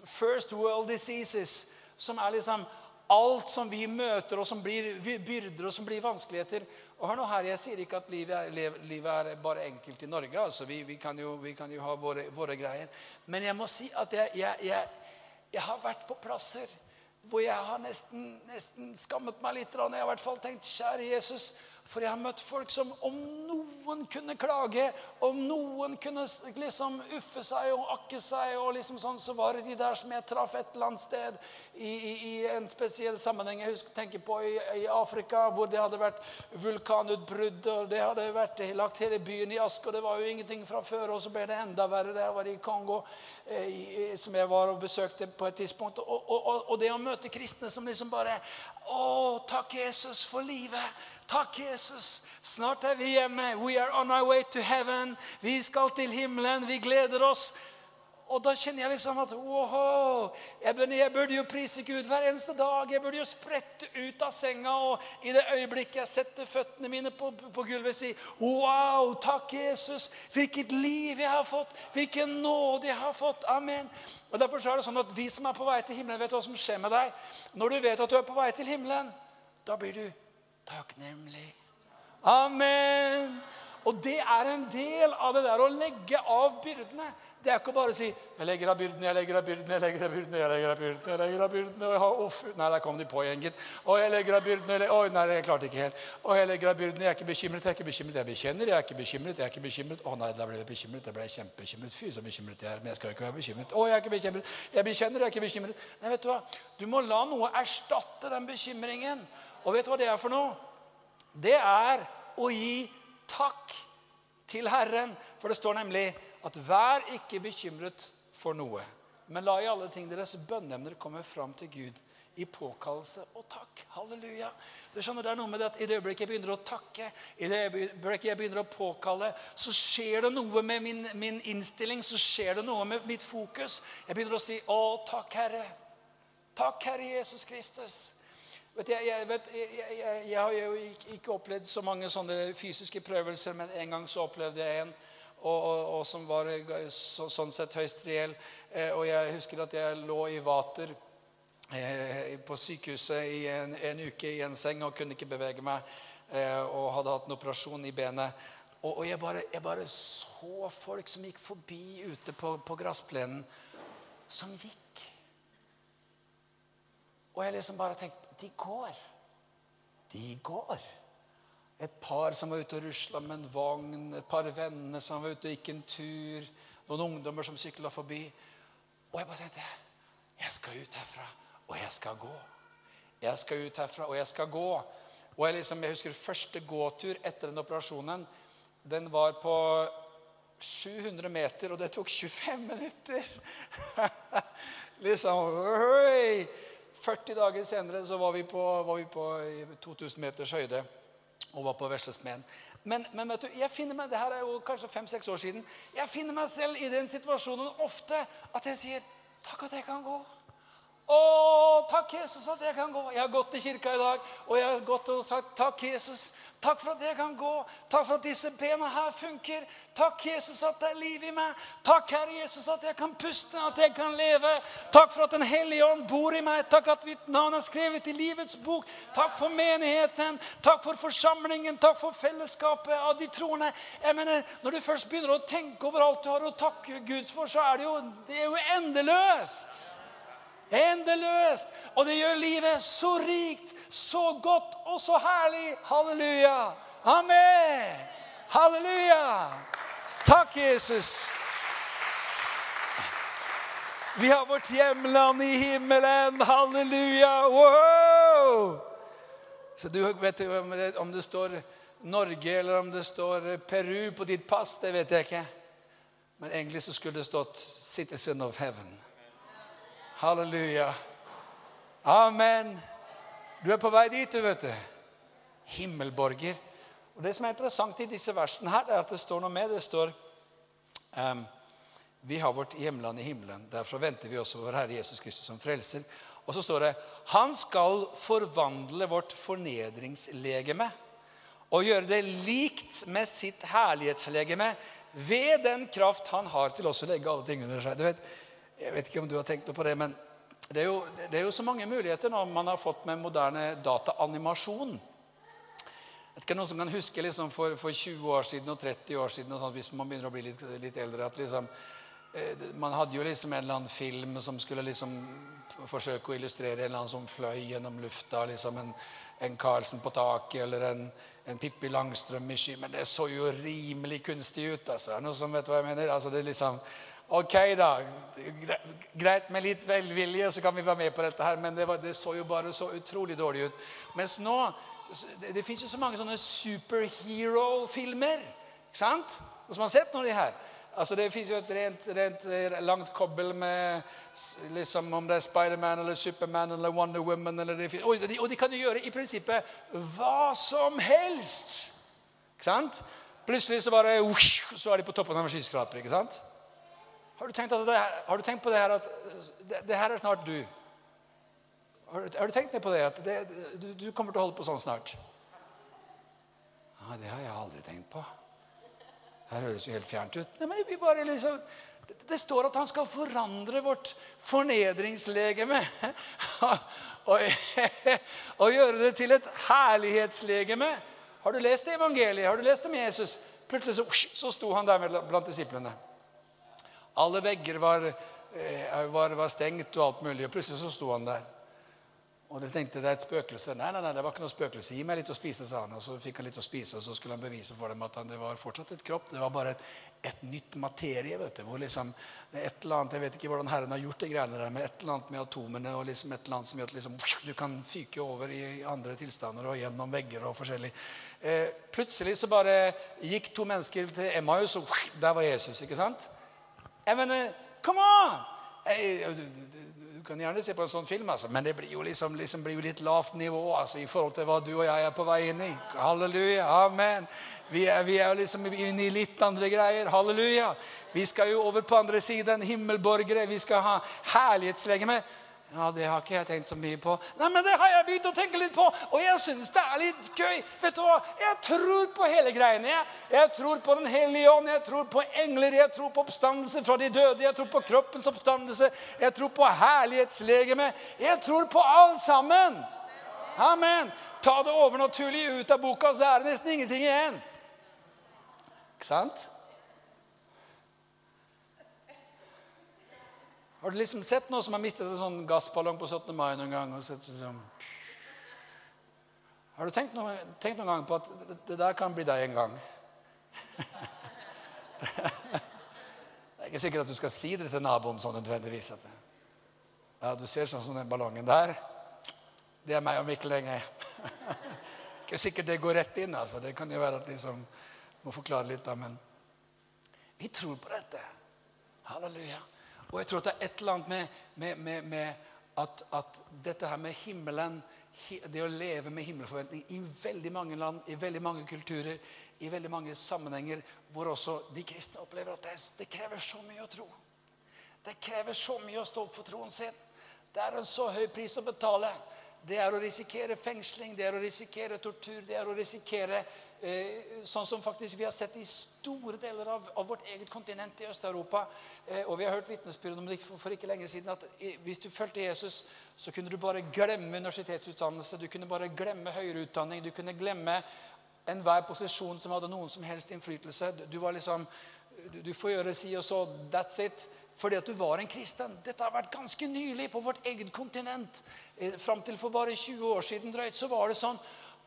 First world diseases. Som er liksom alt som vi møter, og som blir byrder og som blir vanskeligheter. Og hør nå her, Jeg sier ikke at livet er, livet er bare enkelt i Norge. altså Vi, vi, kan, jo, vi kan, jo, ha våre, våre, greier. Men jeg må si at jeg, jeg, jeg, jeg har vært på plasser hvor jeg har nesten, nesten skammet meg litt. Jeg har i hvert fall tenkt, kjære Jesus, for jeg har møtt folk som om noen kunne klage, om noen kunne liksom uffe seg og akke seg, og liksom sånn, så var det de der som jeg traff et eller annet sted i, i, i en spesiell sammenheng. Jeg husker, tenker på i, i, Afrika, hvor det hadde vært vulkanutbrudd, og det hadde vært lagt hele byen i aske, og det var jo ingenting fra før, og så ble det enda verre. Det var i Kongo, eh, som jeg var og besøkte på et tidspunkt. Og, og, og, og det å møte kristne som liksom bare å, takk, Jesus, for livet. Takk, Jesus. Snart er vi hjemme. We are on our way to heaven. Vi skal til himmelen. Vi gleder oss. Og da kjenner jeg liksom at wow, jeg burde, jeg burde, jo prise Gud hver eneste dag. Jeg burde jo sprette ut av senga og i det øyeblikket jeg setter føttene mine på, på gulvet, si Wow, takk, Jesus. Hvilket liv jeg har fått. Hvilken nåde jeg har fått. Amen. Og Derfor er det sånn at vi som er på vei til himmelen, vet hva som skjer med deg. Når du vet at du er på vei til himmelen, da blir du takknemlig. Amen. Og det er en del av det der å legge av byrdene. Det er ikke bare å si 'Jeg legger av byrdene, jeg legger av byrdene, jeg legger av byrdene'. jeg legger av byrdene, jeg legger av byrdene, og Nei, der kom de på igjen, gitt. Å, jeg legger av byrdene, Oi, nei, jeg klarte ikke helt. Å, jeg legger av byrdene, jeg er ikke bekymret, jeg er ikke bekymret. Jeg bekjenner, jeg er ikke bekymret, jeg er ikke bekymret. Å nei, da ble jeg bekymret. jeg ble kjempebekymret. Fy, så bekymret jeg er. Men jeg skal ikke være bekymret. Å, jeg er ikke bekymret. Jeg bekjenner, jeg er ikke bekymret. Nei, vet du hva? Du må la noe erstatte den bekymringen. Og vet du hva det er for noe? Det er å gi takk til Herren. For det står nemlig at vær ikke bekymret for noe, men la i alle ting deres bønneemner komme fram til Gud i påkallelse og takk. Halleluja. Du skjønner, det er noe med det at I det øyeblikket jeg begynner å takke, i det øyeblikket jeg begynner å påkalle, så skjer det noe med min, min innstilling, så skjer det noe med mitt fokus. Jeg begynner å si 'Å, takk, Herre'. Takk, Herre Jesus Kristus. Vet, jeg, jeg, vet, jeg, jeg, har jo ikke, opplevd så mange sånne fysiske prøvelser, men en gang så opplevde jeg en og, og, og som var så, sånn sett høyst reell. Eh, og jeg husker at jeg lå i vater eh, på sykehuset i en, en, uke i en seng og kunne ikke bevege meg. Eh, og hadde hatt en operasjon i benet. Og, og jeg, bare, jeg, bare, så folk som gikk forbi ute på, på gressplenen, som gikk. Og jeg liksom bare tenkte De går. De går. Et par som var ute og rusla med en vogn, et par venner som var ute og gikk en tur, noen ungdommer som sykla forbi. Og jeg bare tenkte Jeg skal ut herfra, og jeg skal gå. Jeg skal ut herfra, og jeg skal gå. Og jeg, liksom, jeg husker første gåtur etter den operasjonen. Den var på 700 meter, og det tok 25 minutter. liksom oi. 40 dager senere så var vi på, var vi på 2000 meters høyde og var på Veslesmeden. Men, men vet du, jeg finner meg, det her er jo kanskje fem-seks år siden, jeg finner meg selv i den situasjonen ofte at jeg sier Takk at jeg kan gå. Å, takk, Jesus, at jeg kan gå. Jeg har gått til kirka i dag, og jeg har gått og sagt takk, Jesus. Takk for at jeg kan gå. Takk for at disse bena her funker. Takk, Jesus, at det er liv i meg. Takk, Herre Jesus, at jeg kan puste, at jeg kan leve. Takk for at Den hellige ånd bor i meg. Takk at mitt navn er skrevet i livets bok. Takk for menigheten. Takk for forsamlingen. Takk for fellesskapet av de troende. Jeg mener, Når du først begynner å tenke over alt du har å takke Gud for, så er det jo, det er jo endeløst. Endeløst. Og det gjør livet så rikt, så godt og så herlig. Halleluja. Amen. Halleluja. Takk, Jesus. Vi har vårt hjemland i himmelen. Halleluja. Wow! Så du vet jo om det står Norge eller om det står Peru på ditt pass, det vet jeg ikke. Men egentlig så skulle det stått 'Citizen of Heaven'. Halleluja. Amen. Du er på vei dit, du, vet du. Himmelborger. Og Det som er interessant i disse versene, her, er at det står noe med. Det står um, Vi har vårt hjemland i himmelen. Derfor venter vi også vår Herre Jesus Kristus som frelser. Og så står det Han skal forvandle vårt fornedringslegeme og gjøre det likt med sitt herlighetslegeme ved den kraft han har til også å legge alle ting under seg. Du vet, jeg vet ikke om du har tenkt noe på det, men det er, jo, det er jo så mange muligheter når man har fått med moderne dataanimasjon. Jeg vet ikke noen som kan huske liksom for, for, 20 år siden og 30 år siden, sånt, hvis man begynner å bli litt, litt eldre at liksom, eh, Man hadde jo liksom en eller annen film som skulle liksom forsøke å illustrere en eller annen som fløy gjennom lufta. liksom En, en Carlsen på taket eller en, en Pippi Langstrøm i sky. Men det så jo rimelig kunstig ut. altså. Er det noen som vet hva jeg mener? Altså, det liksom Ok, da. Greit med litt velvilje, så kan vi være med på dette her. Men det, var, det så jo bare så utrolig dårlig ut. Mens nå Det, det fins jo så mange sånne superhero-filmer. Ikke sant? Og som har sett noen av de her. Altså Det fins jo et rent, rent, eh, langt kobbel med liksom om det er Spiderman eller Superman eller Wonder Woman. Eller det, og, de, og de kan jo gjøre i prinsippet hva som helst. Ikke sant? Plutselig så bare så er de på toppen av en skyskraper. ikke sant? Har du tenkt, det, har du tenkt på det her at det, det, her er snart du? Har har du tenkt på det at det, du, du, kommer til å holde på sånn snart? Nei, Det har jeg aldri tenkt på. Det her høres jo helt fjernt ut. Nei, men vi bare liksom... Det står at han skal forandre vårt fornedringslegeme. og, og gjøre det til et herlighetslegeme. Har du lest det evangeliet? Har du lest om Jesus? Plutselig så, så sto han der blant disiplene. Alle vegger var, eh, var, var, stengt og alt mulig. Og plutselig så sto han der. Og de tenkte det er et spøkelse. Nei, nei, nei, det var ikke noe spøkelse. Gi meg litt å spise, sa han. Og så fikk han litt å spise, og så skulle han bevise for dem at han, det var fortsatt et kropp. Det var bare et, et nytt materie. vet du, hvor liksom, et eller annet, Jeg vet ikke hvordan Herren har gjort det greiene der, men et eller annet med atomene og liksom et eller annet som gjør at liksom, du kan fyke over i andre tilstander og gjennom vegger og forskjellig. Eh, plutselig så bare gikk to mennesker til Emmaus, og der var Jesus. ikke sant? Jeg mener, come on! Jeg, du kan gjerne se på en sånn film, altså, men det blir jo, liksom, liksom blir jo litt lavt nivå altså, i forhold til hva du og jeg er på vei inn i. Halleluja. Amen. Vi er, vi er liksom inne i litt andre greier. Halleluja. Vi skal jo over på andre siden. Himmelborgere. Vi skal ha herlighetslegeme. Ja, det har ikke jeg tenkt så mye på. Nei, men det har jeg begynt å tenke litt på, og jeg syns det er litt gøy. Vet du hva? Jeg tror på hele greiene. Jeg, jeg tror på Den hellige ånd, jeg tror på engler, jeg tror på oppstandelse fra de døde, jeg tror på kroppens oppstandelse, jeg tror på herlighetslegeme. Jeg tror på alt sammen. Amen. Ta det overnaturlige ut av boka, så er det nesten ingenting igjen. Ikke sant? Har du liksom sett noen som har mistet en sånn gassballong på 17. mai noen gang? sett liksom... Har du tenkt noen, tenkt noen gang på at det, det der kan bli deg en gang? det er ikke sikkert at du skal si det til naboen sånn nødvendigvis. At ja, du ser sånn som den ballongen der. Det er meg om ikke lenge. ikke sikkert det går rett inn. altså. Det kan jo være at liksom må forklare litt, da, men vi tror på dette. Halleluja. Og jeg tror at det er et eller annet med, med, med, med at, at, dette her med himmelen, det å leve med himmelforventning i veldig mange land, i veldig mange kulturer, i veldig mange sammenhenger hvor også de kristne opplever at det, det krever så mye å tro. Det krever så mye å stå opp for troen sin. Det er en så høy pris å betale. Det er å risikere fengsling, det er å risikere tortur, det er å risikere sånn som faktisk vi har sett i store deler av, av vårt eget kontinent i Øst-Europa. Eh, og vi har hørt vitnesbyrd om det for, for, ikke lenge siden at eh, hvis du fulgte Jesus, så kunne du bare glemme universitetsutdannelse, du kunne bare glemme høyere utdanning, du kunne glemme enhver posisjon som hadde noen som helst innflytelse. Du var liksom du, du får gjøre si og så. That's it fordi at du var en kristen. Dette har vært ganske nylig på vårt eget kontinent. Eh, fram til for bare 20 år siden drøyt, så var det sånn.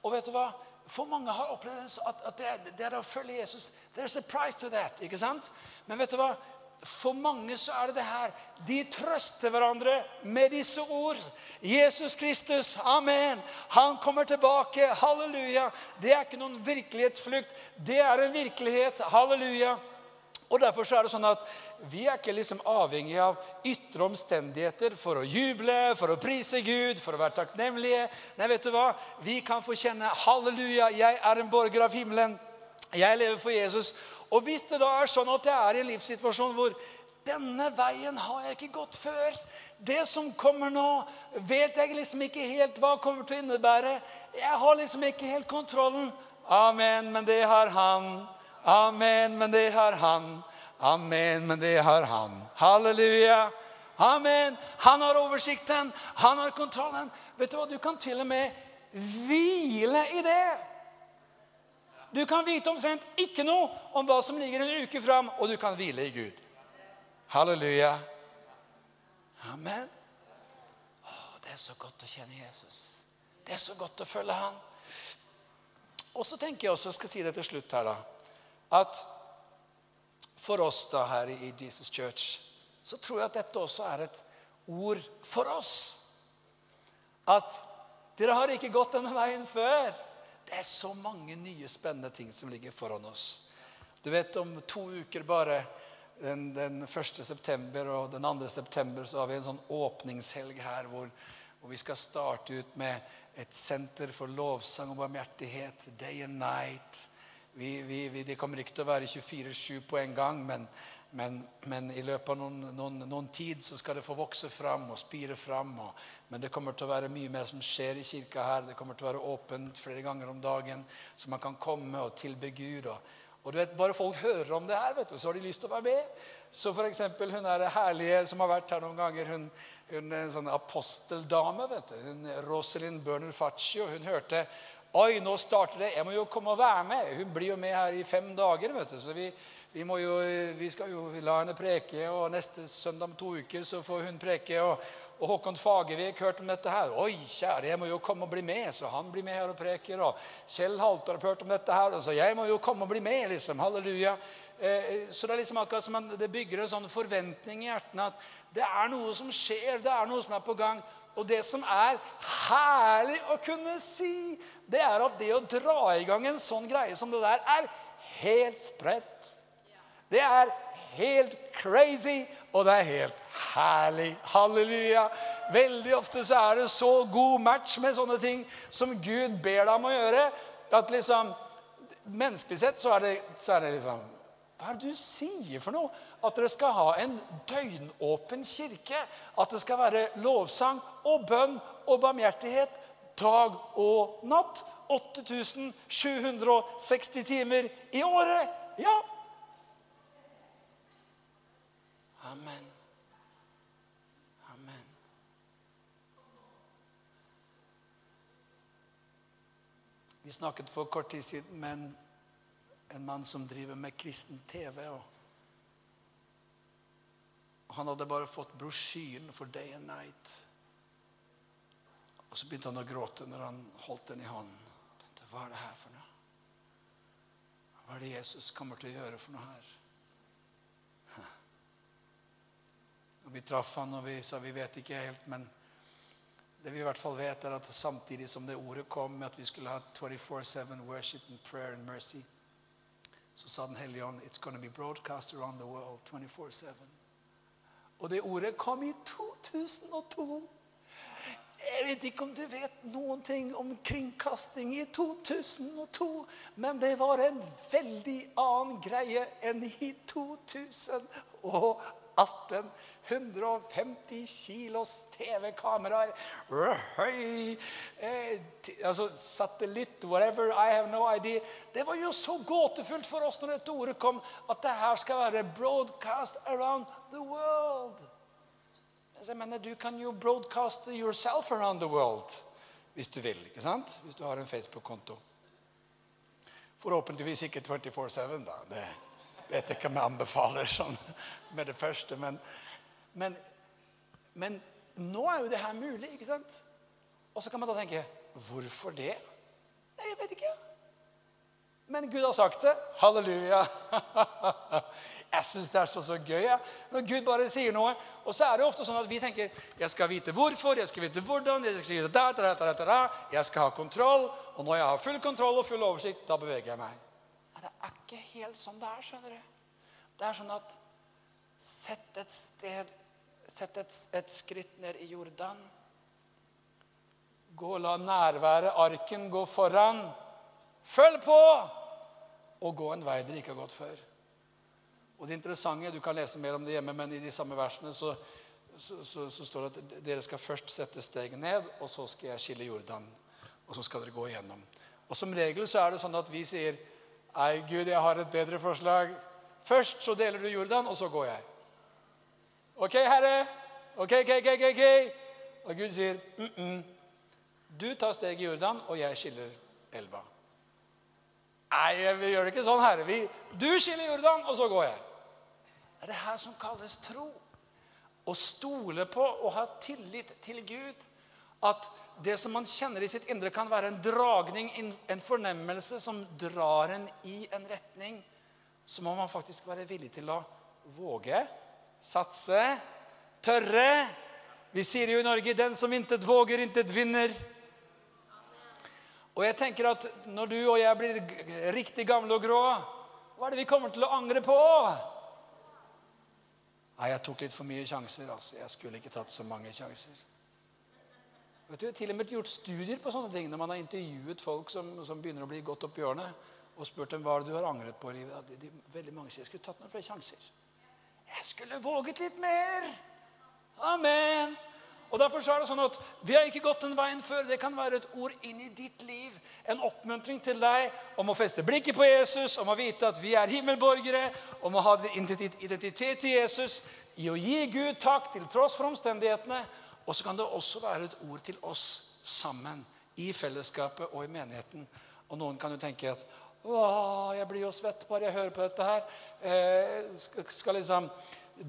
Og vet du hva? For mange har opplevd at, at det, det, å følge Jesus. There's a price to that. ikke sant? Men vet du hva? For mange så er det det her. De trøster hverandre med disse ord. Jesus Kristus, amen. Han kommer tilbake. Halleluja. Det er ikke noen virkelighetsflukt. Det er en virkelighet. Halleluja. Og Derfor så er det sånn at vi er ikke liksom avhengig av ytre omstendigheter for å juble, for å prise Gud, for å være takknemlige. Nei, vet du hva? Vi kan få kjenne halleluja, jeg er en borger av himmelen. Jeg lever for Jesus. Og hvis det da er sånn at jeg er i en livssituasjon hvor denne veien har jeg ikke gått før. Det som kommer nå, vet jeg liksom ikke helt hva kommer til å innebære. Jeg har liksom ikke helt kontrollen. Amen, men det har han. Amen, men det har han. Amen, men det har han. Halleluja. Amen. Han har oversikten, han har kontrollen. Vet Du hva? Du kan til og med hvile i det. Du kan vite omtrent ikke noe om hva som ligger en uke fram, og du kan hvile i Gud. Halleluja. Amen. Å, det er så godt å kjenne Jesus. Det er så godt å følge han. Og så tenker jeg også, jeg skal si det til slutt her da, at for oss da her i Jesus Church så tror jeg at dette også er et ord for oss. At dere har ikke gått denne veien før. Det er så mange nye, spennende ting som ligger foran oss. Du vet, Om to uker bare, den, den 1. september og den 2. september, så har vi en sånn åpningshelg her hvor, hvor vi skal starte ut med et senter for lovsang og barmhjertighet. Day and night vi, vi, vi, det kommer ikke til å være 24-7 på en gang, men, men, men, i løpet av noen, noen, noen, tid så skal det få vokse fram og spire fram. Og, men det kommer til å være mye mer som skjer i kirka her. Det kommer til å være åpent flere ganger om dagen, så man kan komme og tilbe Gud. Og, og du vet, Bare folk hører om det her, vet du, så har de lyst til å være med. Så f.eks. hun er herlige som har vært her noen ganger, hun, hun er en sånn aposteldame. vet du, hun Rosalind Børner Faccio. Hun hørte Oi, nå starter det. Jeg må jo komme og være med. Hun blir jo med her i fem dager. vet du. Så vi, vi, jo, vi skal jo la henne preke, og neste søndag om to uker så får hun preke. og, og Håkon Fagervik hørte om dette her. Oi, kjære, jeg må jo komme og bli med. Så han blir med her og preker. Og Kjell Haltorp hørte om dette her. Og så jeg må jo komme og bli med, liksom. Halleluja. Eh, så det er liksom akkurat som det bygger en sånn forventning i hjertene at det er noe som skjer, det er noe som er på gang. Og det som er herlig å kunne si, det er at det å dra i gang en sånn greie som det der, er helt spredt. Det er helt crazy, og det er helt herlig. Halleluja. Veldig ofte så er det så god match med sånne ting som Gud ber deg om å gjøre, at liksom Menneskelig sett så er det, så er det liksom Hva er det du sier for noe? At dere skal ha en døgnåpen kirke? At det skal være lovsang og bønn og barmhjertighet dag og natt? 8760 timer i året? Ja. Amen. Amen. Vi snakket for kort tid siden med en, en mann som driver med kristen TV. og Han hadde bare fått brosjyren for Day and Night. Og så begynte han å gråte når han holdt den i hånden. Tenkte, Hva er det her for noe? Hva er det Jesus kommer til å gjøre for noe her? Og Vi traff han og vi sa vi vet ikke helt, men det vi i hvert fall vet, er at samtidig som det ordet kom at vi skulle ha 24-7 worship and prayer and mercy, så sa Den hellige ånd it's gonna be broadcast around the world 24-7. Og det ordet kom i 2002. Jeg vet ikke om du vet noen ting om kringkasting i 2002, men det var en veldig annen greie enn i 2018. 150 kilos TV-kameraer. Eh, altså satellitt, whatever, I have no idea. Det var jo så gåtefullt for oss når dette ordet kom, at det her skal være broadcast around the world. Jeg mener, Du kan jo broadcaste yourself around the world hvis du vil. ikke sant? Hvis du har en Facebook-konto. Forhåpentligvis ikke 24-7, da. Det vet jeg ikke om jeg anbefaler sånn med det første. Men, men, men nå er jo det her mulig, ikke sant? Og så kan man da tenke Hvorfor det? Nei, jeg vet ikke. Men Gud har sagt det. Halleluja. Jeg syns det er så, så gøy ja. når Gud bare sier noe. Og så er det ofte sånn at vi tenker jeg skal vite hvorfor, jeg skal vite hvordan, jeg skal, da, da, da, jeg skal ha kontroll. Og når jeg har full kontroll og full oversikt, da beveger jeg meg. Ja, det er ikke helt sånn det er. skjønner du. Det er sånn at sett et sted Sett et, et skritt ned i Jordan. Gå og la nærværet, arken, gå foran. Følg på! Og gå en vei dere ikke har gått før. Og det interessante, Du kan lese mer om det hjemme, men i de samme versene så, så, så, så står det at dere skal først sette steget ned, og så skal jeg skille Jordan. Og så skal dere gå igjennom. Og Som regel så er det sånn at vi sier Nei, Gud, jeg har et bedre forslag. Først så deler du Jordan, og så går jeg. Ok, Herre? Ok, ok, ok, ok. ok. Og Gud sier mm -mm. Du tar steget i Jordan, og jeg skiller elva. Nei, vi gjør det ikke sånn, Herre. Vi, du skiller Jordan, og så går jeg. Det er det her som kalles tro. Å stole på og ha tillit til Gud. At det som man kjenner i sitt indre, kan være en dragning, en fornemmelse som drar en i en retning. Så må man faktisk være villig til å våge, satse, tørre. Vi sier jo i Norge 'den som intet våger, intet vinner'. Og jeg tenker at når du og jeg blir riktig gamle og grå, hva er det vi kommer til å angre på? Nei, jeg tok litt for mye sjanser. altså. Jeg skulle ikke tatt så mange sjanser. Vet du, til og med gjort studier på sånne ting når man har intervjuet folk som, som begynner å bli godt opp i årene, og spurt dem hva du har angret på i livet. De, de, veldig mange sier jeg skulle tatt noen flere sjanser. Jeg skulle våget litt mer. Amen. Og derfor er det sånn at Vi har ikke gått den veien før. Det kan være et ord inn i ditt liv. En oppmuntring til deg om å feste blikket på Jesus, om å vite at vi er himmelborgere, om å ha identitet til Jesus, i å gi Gud takk til tross for omstendighetene. Og så kan det også være et ord til oss sammen i fellesskapet og i menigheten. Og noen kan jo tenke at Åh, jeg blir jo svett bare jeg hører på dette her. Eh, skal liksom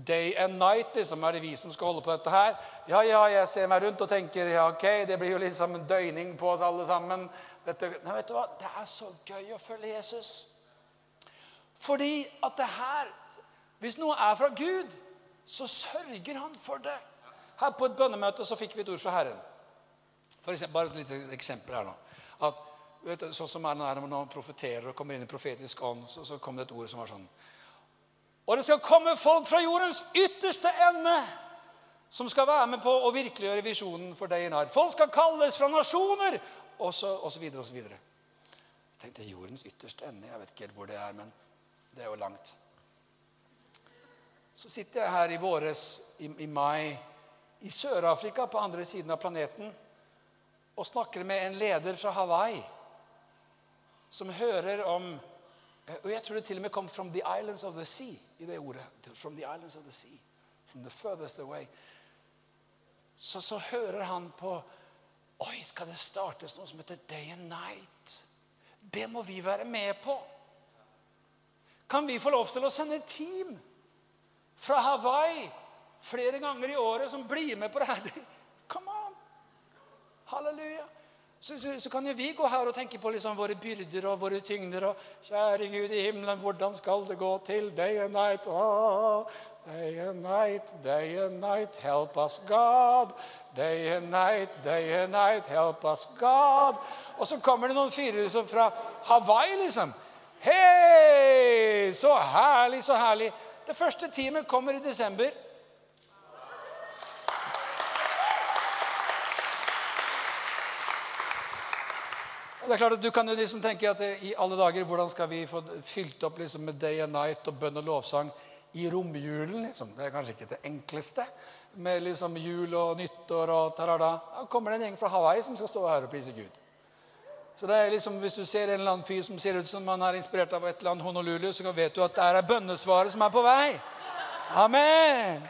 day and night, liksom, er det vi som skal holde på dette her. Ja, ja, jeg ser meg rundt og tenker ja, ok, det blir jo liksom en døgning på oss alle sammen. Dette, nei, vet du hva? Det er så gøy å følge Jesus. Fordi at det her Hvis noe er fra Gud, så sørger han for det. Her på et bønnemøte så fikk vi et ord fra Herren. For eksempel, bare et lite eksempel her nå. At, vet sånn som er når man profeterer og kommer inn i profetisk ånd, så, så kom det et ord som var sånn og det skal komme folk fra jordens ytterste ende som skal være med på å virkeliggjøre visjonen for deg i nær. Folk skal kalles fra nasjoner, så videre. Jeg tenkte jordens ytterste ende. Jeg vet ikke helt hvor det er, men det er jo langt. Så sitter jeg her i våres, i, i mai, i Sør-Afrika, på andre siden av planeten, og snakker med en leder fra Hawaii som hører om Og jeg tror det til og med kom 'from the islands of the sea' i det ordet. From the islands of the sea. From the furthest away. Så, så hører han på Oi, skal det startes noe som heter Day and Night? Det må vi være med på. Kan vi få lov til å sende team fra Hawaii flere ganger i året som blir med på det her? Come on! Halleluja. Så, så, så, kan jo vi gå her og tenke på liksom våre byrder og våre tyngder. og Kjære Gud i himmelen, hvordan skal det gå til? Day and night, oh, day and night, day and night, help us God. Day and night, day and night, help us God. Og så kommer det noen fyrer liksom fra Hawaii, liksom. Hei! Så herlig, så herlig. Det første teamet kommer i desember. Det er klart at Du kan jo liksom tenke at i alle dager, hvordan skal vi få fylt opp liksom med day and night og bønn og lovsang i romjulen? liksom? Det er kanskje ikke det enkleste. Med liksom jul og nyttår og tarada. Da kommer det en gjeng fra Hawaii som skal stå her og prise Gud. Så det er liksom, Hvis du ser en eller annen fyr som ser ut som han er inspirert av et eller annet Honolulu, så vet du at det er bønnesvaret som er på vei. Amen.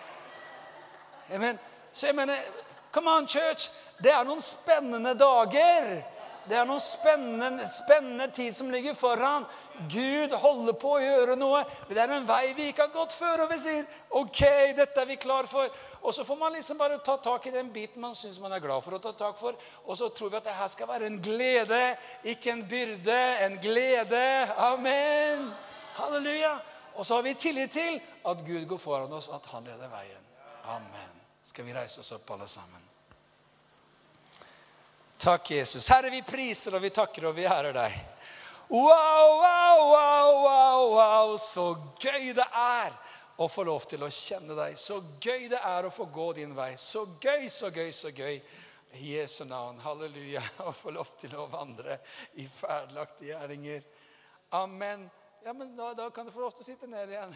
Amen. Så jeg mener, come on, church. Det er noen spennende dager. Det er noen spennende, spennende tid som ligger foran. Gud holder på å gjøre noe. Det er en vei vi ikke har gått før. Og vi sier OK, dette er vi klar for. Og så får man liksom bare ta tak i den biten man syns man er glad for å ta tak for. Og så tror vi at det her skal være en glede, ikke en byrde. En glede. Amen. Halleluja. Og så har vi tillit til at Gud går foran oss, at han leder veien. Amen. Skal vi reise oss opp, alle sammen? Takk, Jesus. Herre, vi priser og vi takker og vi ærer deg. Wow, wow, wow, wow, wow. Så gøy det er å få lov til å kjenne deg. Så gøy det er å få gå din vei. Så gøy, så gøy, så gøy. I Jesu navn. Halleluja. Å få lov til å vandre i ferdelagte gjerninger. Amen. Ja, men da, da kan du få lov til å sitte ned igjen.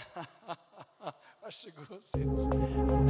Vær så god, sitt.